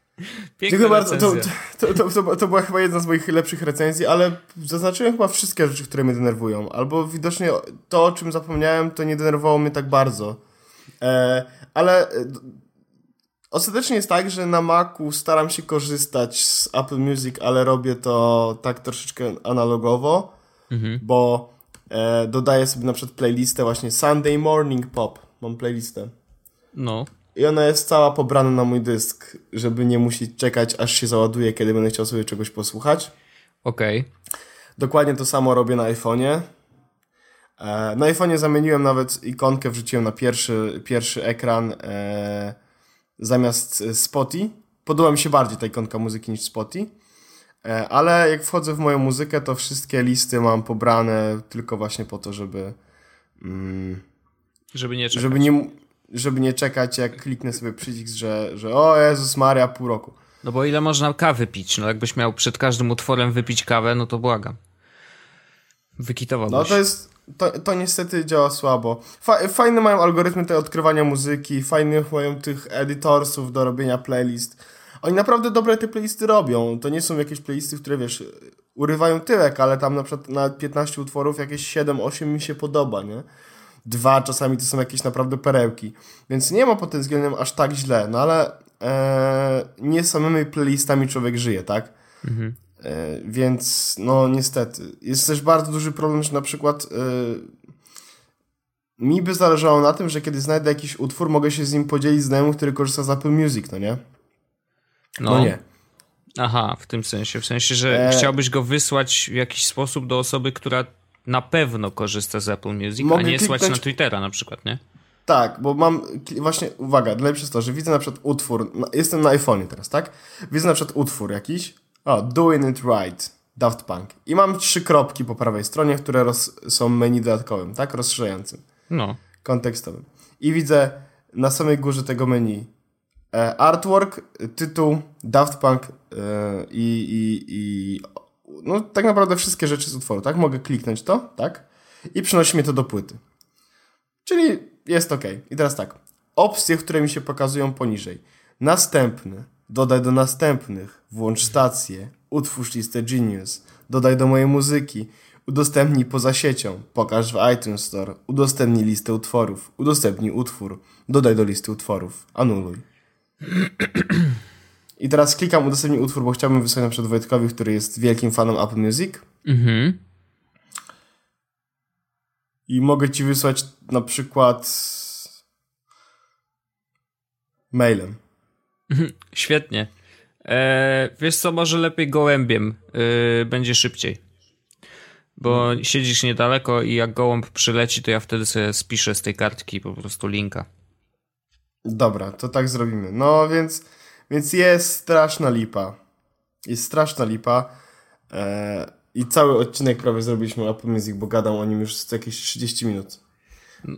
Dziękuję bardzo. To, to, to, to, była chyba jedna z moich lepszych recenzji, ale zaznaczyłem chyba wszystkie rzeczy, które mnie denerwują. Albo widocznie to, o czym zapomniałem, to nie denerwowało mnie tak bardzo. E, ale e, ostatecznie jest tak, że na Macu staram się korzystać z Apple Music, ale robię to tak troszeczkę analogowo, Mhm. bo e, dodaję sobie na przykład playlistę właśnie Sunday Morning Pop. Mam playlistę. No. I ona jest cała pobrana na mój dysk, żeby nie musieć czekać, aż się załaduje, kiedy będę chciał sobie czegoś posłuchać. Okej. Dokładnie to samo robię na iPhone'ie. E, Na iPhone'ie zamieniłem nawet ikonkę, wrzuciłem na pierwszy, pierwszy ekran e, zamiast e, Spotify. Podoba mi się bardziej ta ikonka muzyki niż Spotify. E, ale jak wchodzę w moją muzykę, to wszystkie listy mam pobrane tylko właśnie po to, żeby, mm, Żeby nie czekać. żeby nie, żeby nie czekać, jak kliknę sobie przycisk, że, że o Jezus Maria, pół roku. No bo ile można kawy pić? No jakbyś miał przed każdym utworem wypić kawę, no to błagam. Wykitowałbyś. No to jest, to, to niestety działa słabo. Fa fajne mają algorytmy te odkrywania muzyki, fajnych mają tych edytorsów do robienia playlist. Oni naprawdę dobre te playlisty robią. To nie są jakieś playlisty, które wiesz, urywają tyłek, ale tam na przykład na 15 utworów jakieś 7-8 mi się podoba, nie? Dwa czasami to są jakieś naprawdę perełki. Więc nie ma pod tym względem aż tak źle, no ale e, nie samymi playlistami człowiek żyje, tak? E, Więc no niestety. Jest też bardzo duży problem, że na przykład e, mi by zależało na tym, że kiedy znajdę jakiś utwór, mogę się z nim podzielić z znajomym, który korzysta z Apple Music, no nie? No, nie. Aha, w tym sensie. W sensie, że E- chciałbyś go wysłać w jakiś sposób do osoby, która na pewno korzysta z Apple Music, Mogę a nie słać kliknąć- na Twittera na przykład, nie? Tak, bo mam, właśnie, uwaga, najlepsze jest to, że widzę na przykład utwór, jestem na iPhone'ie teraz, tak? Widzę na przykład utwór jakiś, O, Doing It Right, Daft Punk. I mam trzy kropki po prawej stronie, które roz, są menu dodatkowym, tak? Rozszerzającym. No. Kontekstowym. I widzę na samej górze tego menu e, artwork, tytuł, Daft Punk e, i, i, i no tak naprawdę wszystkie rzeczy z utworu, tak? Mogę kliknąć to, tak? I przynosi mnie to do płyty. Czyli jest ok. I teraz tak. Opcje, które mi się pokazują poniżej. Następny. Dodaj do następnych. Włącz stację. Utwórz listę Genius. Dodaj do mojej muzyki. Udostępnij poza siecią. Pokaż w iTunes Store. Udostępnij listę utworów. Udostępnij utwór. Dodaj do listy utworów. Anuluj. I teraz klikam udostępnij utwór, bo chciałbym wysłać na przykład Wojtkowi, który jest wielkim fanem Apple Music. Mhm. I mogę ci wysłać na przykład mailem. Świetnie. Eee, wiesz co, może lepiej gołębiem. Eee, będzie szybciej. Bo hmm. siedzisz niedaleko i jak gołąb przyleci, to ja wtedy sobie spiszę z tej kartki po prostu linka. Dobra, to tak zrobimy. No więc, więc jest straszna lipa. Jest straszna lipa. Eee, I cały odcinek prawie zrobiliśmy Apple Music, bo gadam o nim już jakieś 30 minut.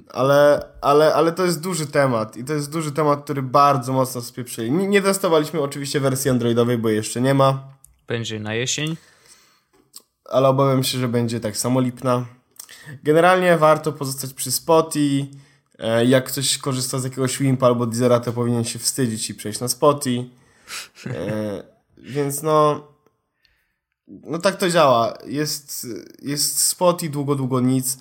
Ale, ale, ale to jest duży temat i to jest duży temat, który bardzo mocno spieprzyli. Nie, nie testowaliśmy oczywiście wersji androidowej, bo jeszcze nie ma. Będzie na jesień. Ale obawiam się, że będzie tak samo lipna. Generalnie warto pozostać przy Spotify. E, jak ktoś korzysta z jakiegoś Wimpa albo Deezera, to powinien się wstydzić i przejść na Spotify. E, więc no... No tak to działa. Jest, jest Spotify, długo, długo nic.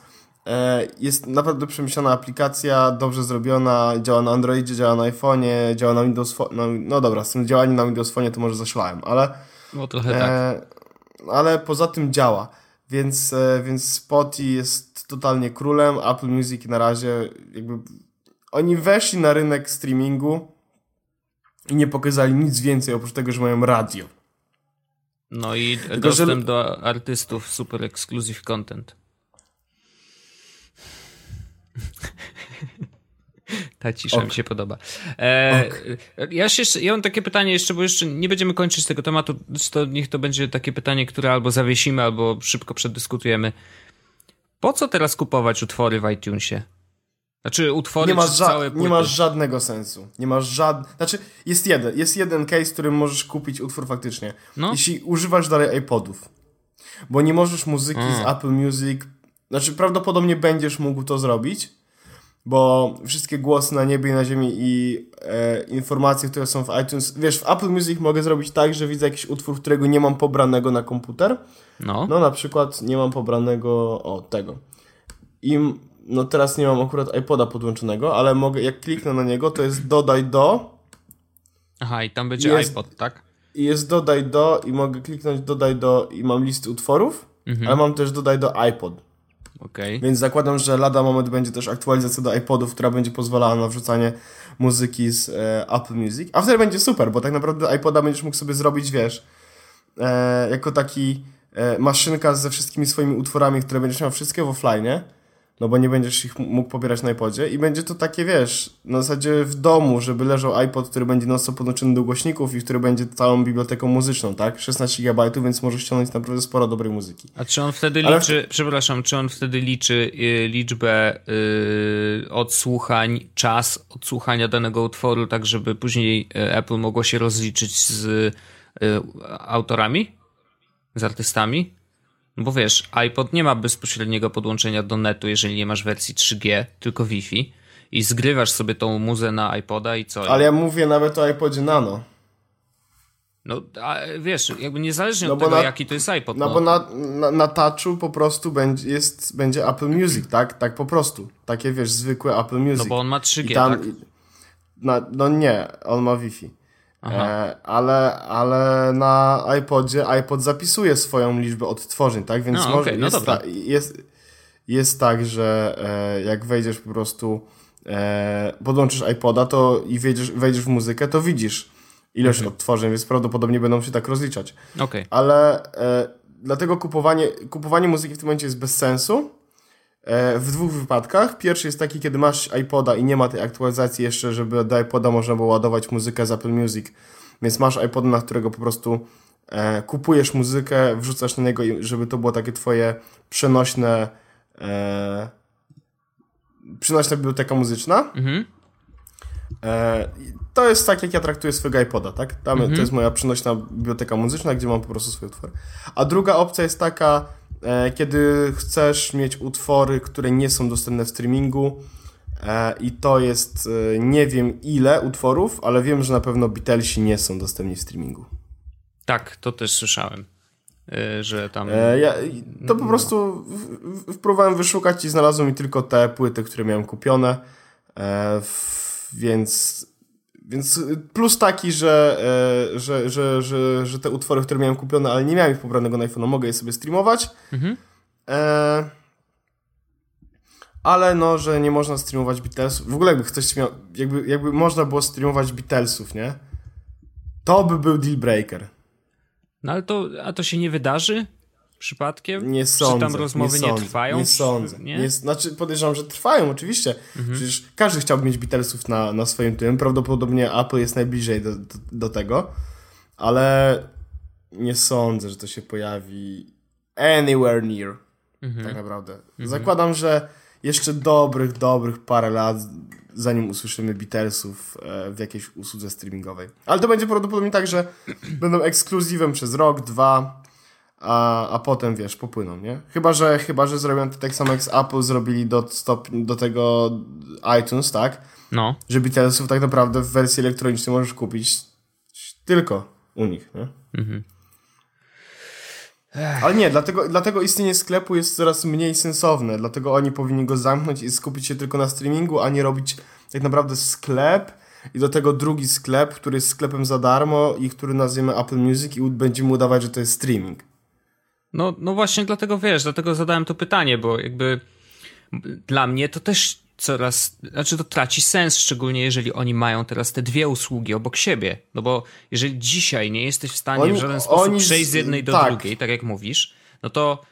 E, jest naprawdę przemyślana aplikacja, dobrze zrobiona, działa na Androidzie, działa na iPhone'ie, działa na Windows Phone. No, no dobra, z tym działaniem na Windows Phone to może zaszlałem, ale. No trochę tak. E, ale poza tym działa. Więc, więc Spotify jest totalnie królem. Apple Music na razie jakby. Oni weszli na rynek streamingu i nie pokazali nic więcej oprócz tego, że mają radio. No i Tylko, dostęp że... do artystów, super exclusive content. Ta cisza ok. mi się podoba. E, ja, się, ja mam takie pytanie jeszcze, bo jeszcze nie będziemy kończyć tego tematu, to niech to będzie takie pytanie, które albo zawiesimy, albo szybko przedyskutujemy. Po co teraz kupować utwory w iTunesie? Znaczy utwory nie masz całe Nie masz żadnego sensu. Nie masz żad... Znaczy jest jeden, jest jeden case, w którym możesz kupić utwór faktycznie. No? Jeśli używasz dalej iPodów. Bo nie możesz muzyki z Apple Music znaczy, prawdopodobnie będziesz mógł to zrobić, bo wszystkie głosy na niebie i na ziemi i e, informacje, które są w iTunes. Wiesz, w Apple Music mogę zrobić tak, że widzę jakiś utwór, którego nie mam pobranego na komputer. No. No, na przykład nie mam pobranego o tego. I no teraz nie mam akurat iPoda podłączonego, ale mogę, jak kliknę na niego, to jest dodaj do. Aha, i tam będzie jest, iPod, tak? I jest dodaj do i mogę kliknąć dodaj do i mam listy utworów, mhm. ale mam też dodaj do iPod. Okay. Więc zakładam, że lada moment będzie też aktualizacja do iPodów, która będzie pozwalała na wrzucanie muzyki z e, Apple Music. A wtedy będzie super, bo tak naprawdę iPoda będziesz mógł sobie zrobić, wiesz, e, jako taki maszynka ze wszystkimi swoimi utworami, które będziesz miał wszystkie w offline, no bo nie będziesz ich mógł pobierać na iPodzie i będzie to takie, wiesz, na zasadzie w domu, żeby leżał iPod, który będzie non podłączony do głośników i który będzie całą biblioteką muzyczną, tak? 16 GB, więc możesz ściągnąć naprawdę sporo dobrej muzyki. A czy on wtedy Ale... liczy, przepraszam, czy on wtedy liczy y, liczbę y, odsłuchań, czas odsłuchania danego utworu, tak żeby później y, Apple mogło się rozliczyć z y, autorami? Z artystami? No bo wiesz, iPod nie ma bezpośredniego podłączenia do netu, jeżeli nie masz wersji 3G, tylko Wi-Fi. I zgrywasz sobie tą muzę na iPoda i co? Ale ja mówię nawet o iPodzie Nano. No, a wiesz, jakby niezależnie no od tego, na, jaki to jest iPod. No, no bo na, na, na touchu po prostu będzie, jest, będzie Apple Music, tak? Tak po prostu. Takie, wiesz, zwykłe Apple Music. No bo on ma 3G, tam, tak? Na, no nie, on ma Wi-Fi. E, ale, ale na iPodzie iPod zapisuje swoją liczbę odtworzeń, tak? Więc no, może, okay, no jest, ta, jest, jest tak, że e, jak wejdziesz po prostu, e, podłączysz iPoda to i wejdziesz, wejdziesz w muzykę, to widzisz ilość mhm. odtworzeń, więc prawdopodobnie będą się tak rozliczać. Okay. Ale e, dlatego kupowanie, kupowanie muzyki w tym momencie jest bez sensu, w dwóch wypadkach. Pierwszy jest taki, kiedy masz iPoda i nie ma tej aktualizacji jeszcze, żeby do iPoda można było ładować muzykę z Apple Music, więc masz iPoda, na którego po prostu e, kupujesz muzykę, wrzucasz na niego, żeby to było takie twoje przenośne e, przenośna biblioteka muzyczna. Mhm. E, to jest tak, jak ja traktuję swojego iPoda, tak? Tam, To jest moja przenośna biblioteka muzyczna, gdzie mam po prostu swoje utwory. A druga opcja jest taka, e, kiedy chcesz mieć utwory, które nie są dostępne w streamingu e, i to jest e, nie wiem ile utworów, ale wiem, że na pewno Beatlesi nie są dostępni w streamingu. Tak, to też słyszałem, że tam... E, ja, to po prostu w, w, próbowałem wyszukać i znalazłem mi tylko te płyty, które miałem kupione, e, więc, więc plus taki, że, e, że, że, że, że te utwory, które miałem kupione, ale nie miałem ich pobranego na iPhone, mogę je sobie streamować. Mhm. E, ale no, że nie można streamować Beatlesów. W ogóle jakby ktoś miał, jakby, jakby można było streamować Beatlesów, nie? To by był deal breaker. No ale to, a to się nie wydarzy przypadkiem? Nie sądzę. Czy tam rozmowy nie, nie, trwają? Nie sądzę. Nie? Nie, znaczy podejrzewam, że trwają oczywiście. Mhm. Przecież każdy chciałby mieć Beatlesów na, na swoim tym. Prawdopodobnie Apple jest najbliżej do, do, do tego. Ale nie sądzę, że to się pojawi anywhere near. Mhm. Tak naprawdę. Zakładam, że jeszcze dobrych, dobrych parę lat zanim usłyszymy Beatlesów e, w jakiejś usłudze streamingowej. Ale to będzie prawdopodobnie tak, że będą ekskluzywem przez rok, dwa, a, a potem, wiesz, popłyną, nie? Chyba, że, chyba, że zrobią to tak samo jak z Apple zrobili do, stopni, do tego iTunes, tak? No, Że Beatlesów tak naprawdę w wersji elektronicznej możesz kupić tylko u nich, nie? Ale nie, dlatego, dlatego istnienie sklepu jest coraz mniej sensowne. Dlatego oni powinni go zamknąć i skupić się tylko na streamingu, a nie robić tak naprawdę sklep i do tego drugi sklep, który jest sklepem za darmo i który nazwiemy Apple Music i będziemy udawać, że to jest streaming. No, no właśnie dlatego wiesz, dlatego zadałem to pytanie, bo jakby dla mnie to też coraz, znaczy to traci sens, szczególnie jeżeli oni mają teraz te dwie usługi obok siebie. No bo jeżeli dzisiaj nie jesteś w stanie Oni- w żaden sposób przejść z jednej do tak. drugiej, tak jak mówisz, no to,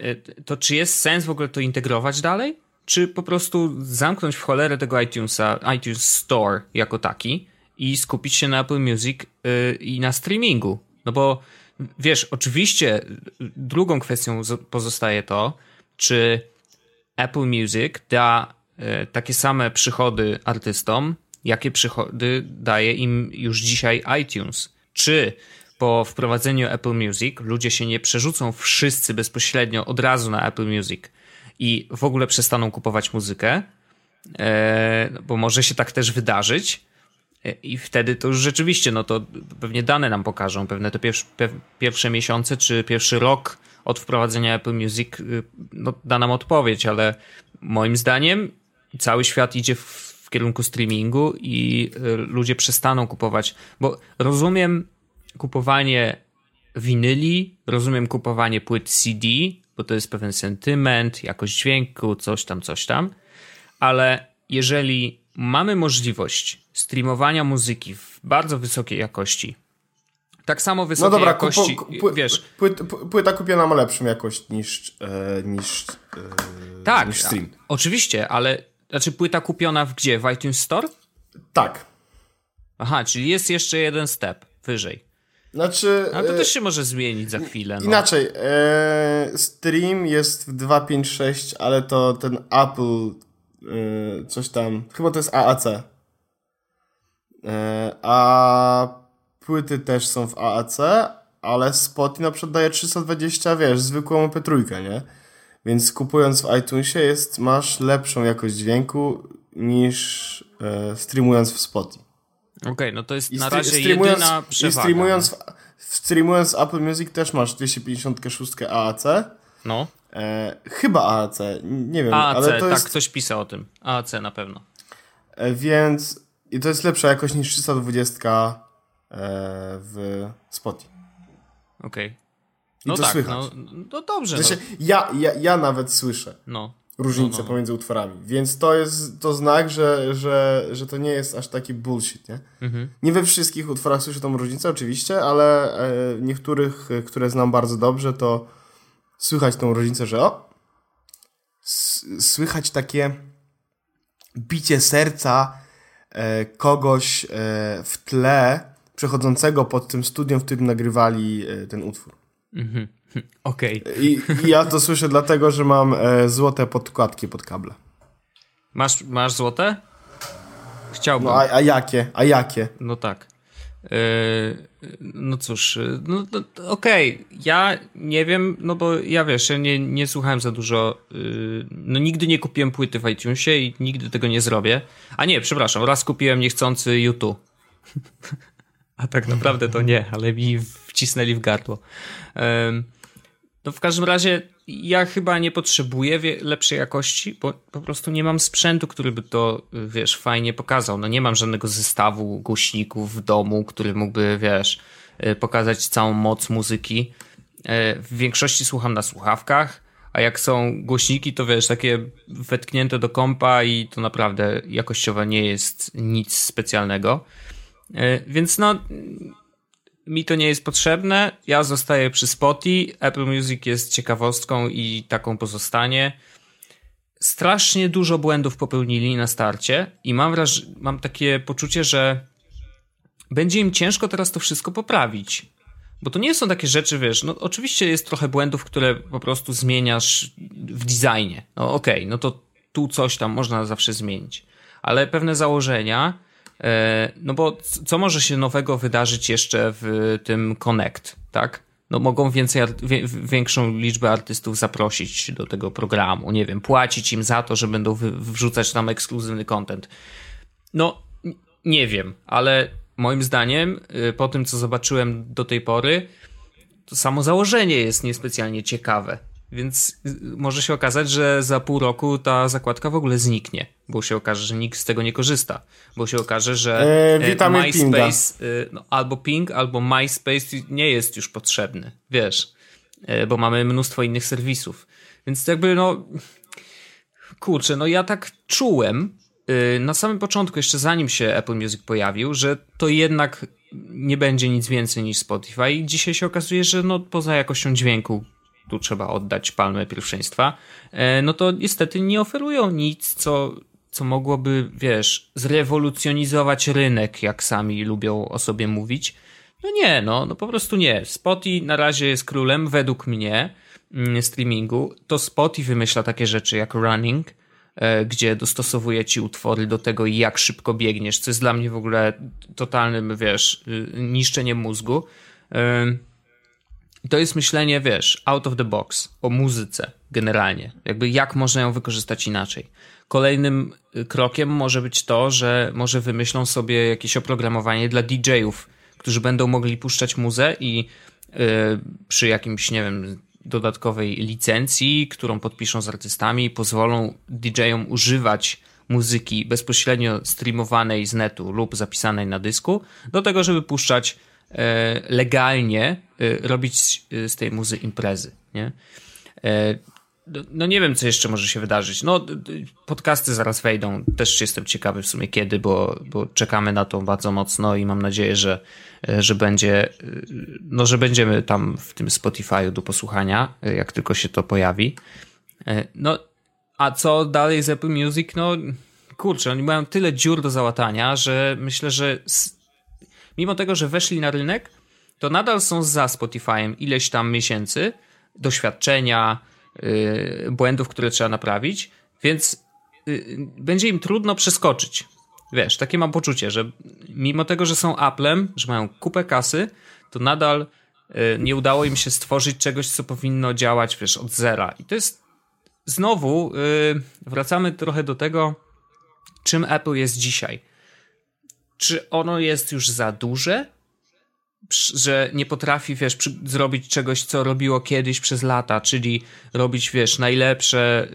y, to czy jest sens w ogóle to integrować dalej? Czy po prostu zamknąć w cholerę tego iTunesa, iTunes Store jako taki i skupić się na Apple Music y, i na streamingu? No bo wiesz, oczywiście drugą kwestią pozostaje to, czy Apple Music da e, takie same przychody artystom, jakie przychody daje im już dzisiaj iTunes. Czy po wprowadzeniu Apple Music ludzie się nie przerzucą wszyscy bezpośrednio od razu na Apple Music i w ogóle przestaną kupować muzykę, e, bo może się tak też wydarzyć. E, I wtedy to już rzeczywiście, no to pewnie dane nam pokażą, pewne te pierwsze, pierwsze miesiące czy pierwszy rok od wprowadzenia Apple Music y, no, da nam odpowiedź, ale moim zdaniem cały świat idzie w, kierunku streamingu i y, ludzie przestaną kupować, bo rozumiem kupowanie winyli, rozumiem kupowanie płyt CD, bo to jest pewien sentyment, jakość dźwięku, coś tam, coś tam, ale jeżeli mamy możliwość streamowania muzyki w bardzo wysokiej jakości, tak samo No wysokiej dobra, jakości, kupo, pły, wiesz, płyt, pły- płyta kupiona ma lepszą jakość niż, e, niż, e, tak, niż stream. oczywiście, ale znaczy płyta kupiona w gdzie? W iTunes Store? Tak. Aha, czyli jest jeszcze jeden step wyżej. Znaczy... A to e, też się może zmienić za chwilę. No. Inaczej, e, stream jest w 256, ale to ten Apple e, coś tam, chyba to jest AAC. E, a płyty też są w AAC, ale Spotify na przykład daje 320, wiesz, zwykłą MP3, nie? Więc kupując w iTunesie jest, masz lepszą jakość dźwięku niż e, streamując w Spotify. Okej, no to jest I na razie streamując, jedyna i przewaga. streamując, w, streamując Apple Music też masz 256 AAC. No, E, chyba AAC, nie wiem, AAC, ale to tak, jest. ktoś pisał o tym. AAC na pewno. E, więc. I to jest lepsza jakość niż 320 e, w Spotify. Okej. I No to tak, słychać. no, no dobrze. W sensie, ja, ja, ja nawet słyszę No, różnicę No, no. pomiędzy utworami, więc to jest to znak, że, że, że to nie jest aż taki bullshit, nie? Mhm. Nie we wszystkich utworach słyszę tą różnicę, oczywiście, ale e, niektórych, które znam bardzo dobrze, to słychać tą różnicę, że o, słychać takie bicie serca e, kogoś e, w tle przechodzącego pod tym studiem, w którym nagrywali e, ten utwór. Mhm. Okej. Okay. I, I, ja to słyszę dlatego, że mam e, złote podkładki pod kable. Masz, masz złote? Chciałbym. No a, a jakie? A jakie? No tak. Yy, no cóż, no, no okej, okay. ja nie wiem, no bo ja wiesz, ja nie, nie słuchałem za dużo, yy, no nigdy nie kupiłem płyty w iTunesie i nigdy tego nie zrobię. A nie, przepraszam, raz kupiłem niechcący YouTube. A tak naprawdę to nie, ale mi wcisnęli w gardło. Yy, no w każdym razie ja chyba nie potrzebuję lepszej jakości, bo po prostu nie mam sprzętu, który by to, wiesz, fajnie pokazał. No nie mam żadnego zestawu głośników w domu, który mógłby, wiesz, y, pokazać całą moc muzyki. Y, w większości słucham na słuchawkach, a jak są głośniki, to wiesz, takie wetknięte do kompa i to naprawdę jakościowo nie jest nic specjalnego. Y, więc no, mi to nie jest potrzebne. Ja zostaję przy Spotify. Apple Music jest ciekawostką i taką pozostanie. Strasznie dużo błędów popełnili na starcie i mam, wraż- mam takie poczucie, że będzie im ciężko teraz to wszystko poprawić. Bo to nie są takie rzeczy, wiesz, no oczywiście jest trochę błędów, które po prostu zmieniasz w designie. No okej, okay, no to tu coś tam można zawsze zmienić. Ale pewne założenia, no bo co może się nowego wydarzyć jeszcze w tym Connect, tak? No mogą więcej, większą liczbę artystów zaprosić do tego programu, nie wiem, płacić im za to, że będą wrzucać tam ekskluzywny content. No, nie wiem, ale moim zdaniem, y, po tym co zobaczyłem do tej pory, to samo założenie jest niespecjalnie ciekawe. Więc y, może się okazać, że za pół roku ta zakładka w ogóle zniknie, bo się okaże, że nikt z tego nie korzysta, bo się okaże, że eee, MySpace no, albo Ping, albo MySpace nie jest już potrzebny, wiesz, bo mamy mnóstwo innych serwisów. Więc jakby no kurczę, no ja tak czułem na samym początku, jeszcze zanim się Apple Music pojawił, że to jednak nie będzie nic więcej niż Spotify i dzisiaj się okazuje, że no poza jakością dźwięku tu trzeba oddać palmę pierwszeństwa, e, no to niestety nie oferują nic, co, co mogłoby, wiesz, zrewolucjonizować rynek, jak sami lubią o sobie mówić. No nie, no, no po prostu nie. Spotify na razie jest królem, według mnie, mm, streamingu. To Spotify wymyśla takie rzeczy jak running, e, gdzie dostosowuje ci utwory do tego, jak szybko biegniesz, co jest dla mnie w ogóle totalnym, wiesz, y, niszczeniem mózgu to jest myślenie, wiesz, out of the box, o muzyce generalnie. Jakby jak można ją wykorzystać inaczej. Kolejnym y, krokiem może być to, że może wymyślą sobie jakieś oprogramowanie dla DJ-ów, którzy będą mogli puszczać muzę i yy, przy jakimś, nie wiem, dodatkowej licencji, którą podpiszą z artystami, pozwolą DJ-om używać muzyki bezpośrednio streamowanej z netu lub zapisanej na dysku, do tego, żeby puszczać legalnie e, robić e, z tej muzy imprezy, nie? No, no nie wiem, co jeszcze może się wydarzyć. No, podcasty zaraz wejdą. Też jestem ciekawy w sumie kiedy, bo, bo czekamy na to bardzo mocno i mam nadzieję, że, że będzie, no, że będziemy tam w tym Spotify'u do posłuchania, jak tylko się to pojawi. No, a co dalej z Apple Music? No, kurczę, oni mają tyle dziur do załatania, że myślę, że mimo tego, że weszli na rynek, to nadal są za Spotify'em ileś tam miesięcy doświadczenia, yy, błędów, które trzeba naprawić, więc yy, będzie im trudno przeskoczyć. Wiesz, takie mam poczucie, że mimo tego, że są Applem, że mają kupę kasy, to nadal yy, nie udało im się stworzyć czegoś, co powinno działać, wiesz, od zera. I to jest znowu, y, wracamy trochę do tego, czym Apple jest dzisiaj czy ono jest już za duże? Że nie potrafi, wiesz, zrobić czegoś, co robiło kiedyś przez lata, czyli robić, wiesz, najlepsze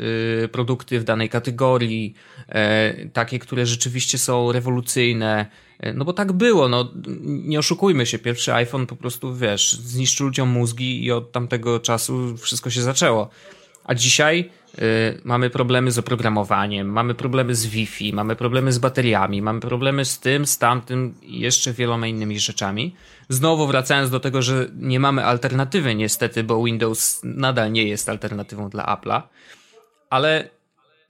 y, produkty w danej kategorii, y, takie, które rzeczywiście są rewolucyjne. Y, no bo tak było, no nie oszukujmy się, pierwszy iPhone po prostu, wiesz, zniszczył ludziom mózgi i od tamtego czasu wszystko się zaczęło. A dzisiaj mamy problemy z oprogramowaniem, mamy problemy z Wi-Fi, mamy problemy z bateriami, mamy problemy z tym, z tamtym i jeszcze wieloma innymi rzeczami. Znowu wracając do tego, że nie mamy alternatywy niestety, bo Windows nadal nie jest alternatywą dla Apple'a, ale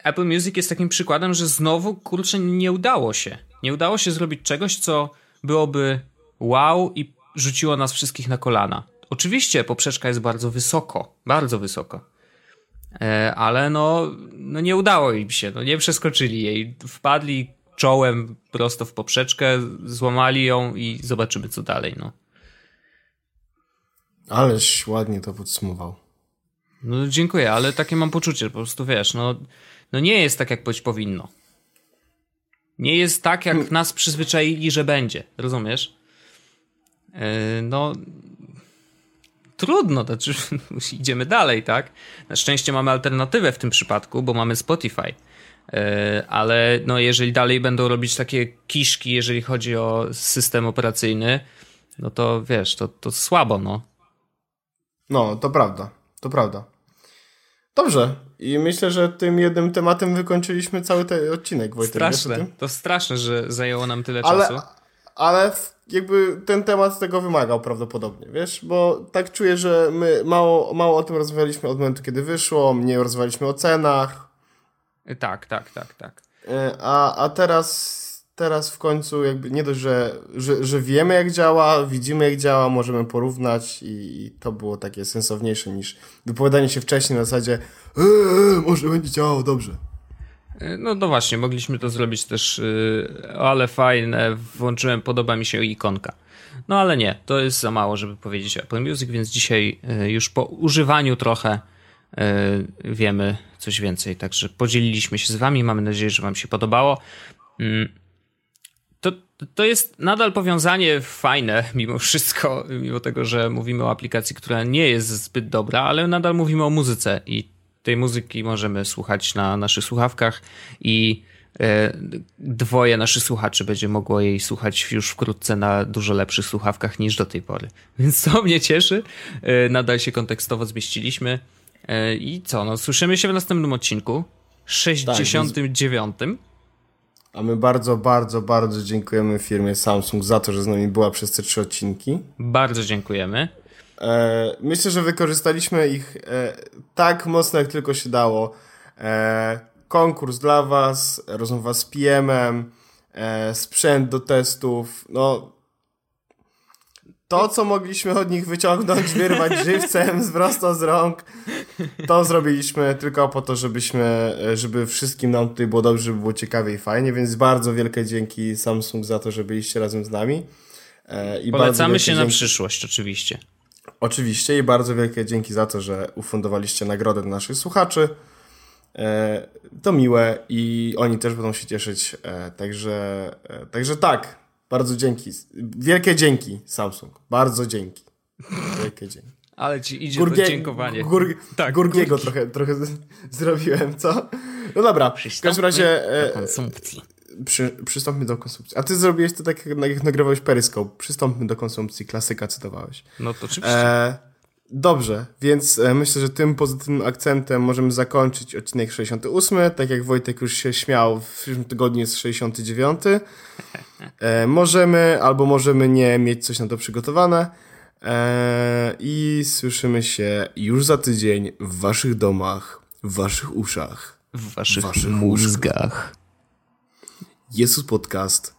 Apple Music jest takim przykładem, że znowu kurczę nie udało się. Nie udało się zrobić czegoś, co byłoby wow i rzuciło nas wszystkich na kolana. Oczywiście poprzeczka jest bardzo wysoko, bardzo wysoko. E, ale no, no nie udało im się, no nie przeskoczyli jej. Wpadli czołem prosto w poprzeczkę, złamali ją i zobaczymy co dalej, no. Aleś ładnie to podsumował. No dziękuję, ale takie mam poczucie, po prostu wiesz, no, no nie jest tak jak być powinno. Nie jest tak, jak nas przyzwyczaili, że będzie, rozumiesz? Yy, no trudno, to znaczy idziemy dalej, tak? Na szczęście mamy alternatywę w tym przypadku, bo mamy Spotify. Yy, ale no jeżeli dalej będą robić takie kiszki, jeżeli chodzi o system operacyjny, no to wiesz, to, to słabo, no. No, to prawda, to prawda. Dobrze. I myślę, że tym jednym tematem wykończyliśmy cały ten odcinek, Wojtek. Straszne. To straszne, że zajęło nam tyle ale, czasu. Ale jakby ten temat tego wymagał prawdopodobnie, wiesz? Bo tak czuję, że my mało, mało o tym rozmawialiśmy od momentu, kiedy wyszło, mniej rozmawialiśmy o cenach. Tak, tak, tak, tak. E, a, a teraz teraz w końcu jakby nie dość, że, że, że wiemy jak działa, widzimy jak działa, możemy porównać i, i to było takie sensowniejsze niż wypowiadanie się wcześniej na zasadzie eee, może będzie działało dobrze. E, no, no właśnie, mogliśmy to zrobić też, yy, ale fajne, włączyłem, podoba mi się ikonka. No ale nie, to jest za mało, żeby powiedzieć Apple Music, więc dzisiaj yy, już po używaniu trochę wiemy coś więcej. Także podzieliliśmy się z wami, mamy nadzieję, że wam się podobało. Mm, to, to jest nadal powiązanie fajne, mimo wszystko, mimo tego, że mówimy o aplikacji, która nie jest zbyt dobra, ale nadal mówimy o muzyce i tej muzyki możemy słuchać na naszych słuchawkach i e, dwoje naszych słuchaczy będzie mogło jej słuchać już wkrótce na dużo lepszych słuchawkach niż do tej pory. Więc to mnie cieszy. E, nadal się kontekstowo zmieściliśmy. E, I co, no słyszymy się w następnym odcinku. 69. Tak, a my bardzo, bardzo, bardzo dziękujemy firmie Samsung za to, że z nami była przez te trzy odcinki. Bardzo dziękujemy. E, myślę, że wykorzystaliśmy ich e, tak mocno, jak tylko się dało. E, konkurs dla Was, rozmowa z PM-em, e, sprzęt do testów. No, to, co mogliśmy od nich wyciągnąć, wyrwać żywcem z prosto z rąk, to zrobiliśmy tylko po to, żebyśmy, żeby wszystkim nam tutaj było dobrze, żeby było ciekawie i fajnie, więc bardzo wielkie dzięki Samsung za to, że byliście razem z nami. E, I Polecamy się dzięki... na przyszłość, oczywiście. Oczywiście i bardzo wielkie dzięki za to, że ufundowaliście nagrodę dla naszych słuchaczy. E, to miłe i oni też będą się cieszyć. E, także, także tak, bardzo dzięki. Wielkie dzięki, Samsung. Bardzo dzięki. Wielkie dzięki. Ale ci idzie Gurgie, podziękowanie. Gur, tak, Gurgiego trochę, trochę zrobiłem, co? No dobra, w każdym razie... Do e, konsumpcji. Przy, przystąpmy do konsumpcji. A ty zrobiłeś to tak, jak nagrywałeś Periscope. Przystąpmy do konsumpcji. Klasyka cytowałeś. No to oczywiście. E, dobrze, więc e, myślę, że tym pozytywnym akcentem możemy zakończyć odcinek 68. Tak jak Wojtek już się śmiał, w przyszłym tygodniu jest 69. E, możemy albo możemy nie mieć coś na to przygotowane. E, I słyszymy się już za tydzień w waszych domach, w waszych uszach, w waszych, waszych mózgach. Jesus Podcast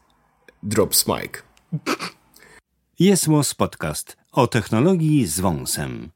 Drops Mike. Jest Podcast o technologii z wąsem.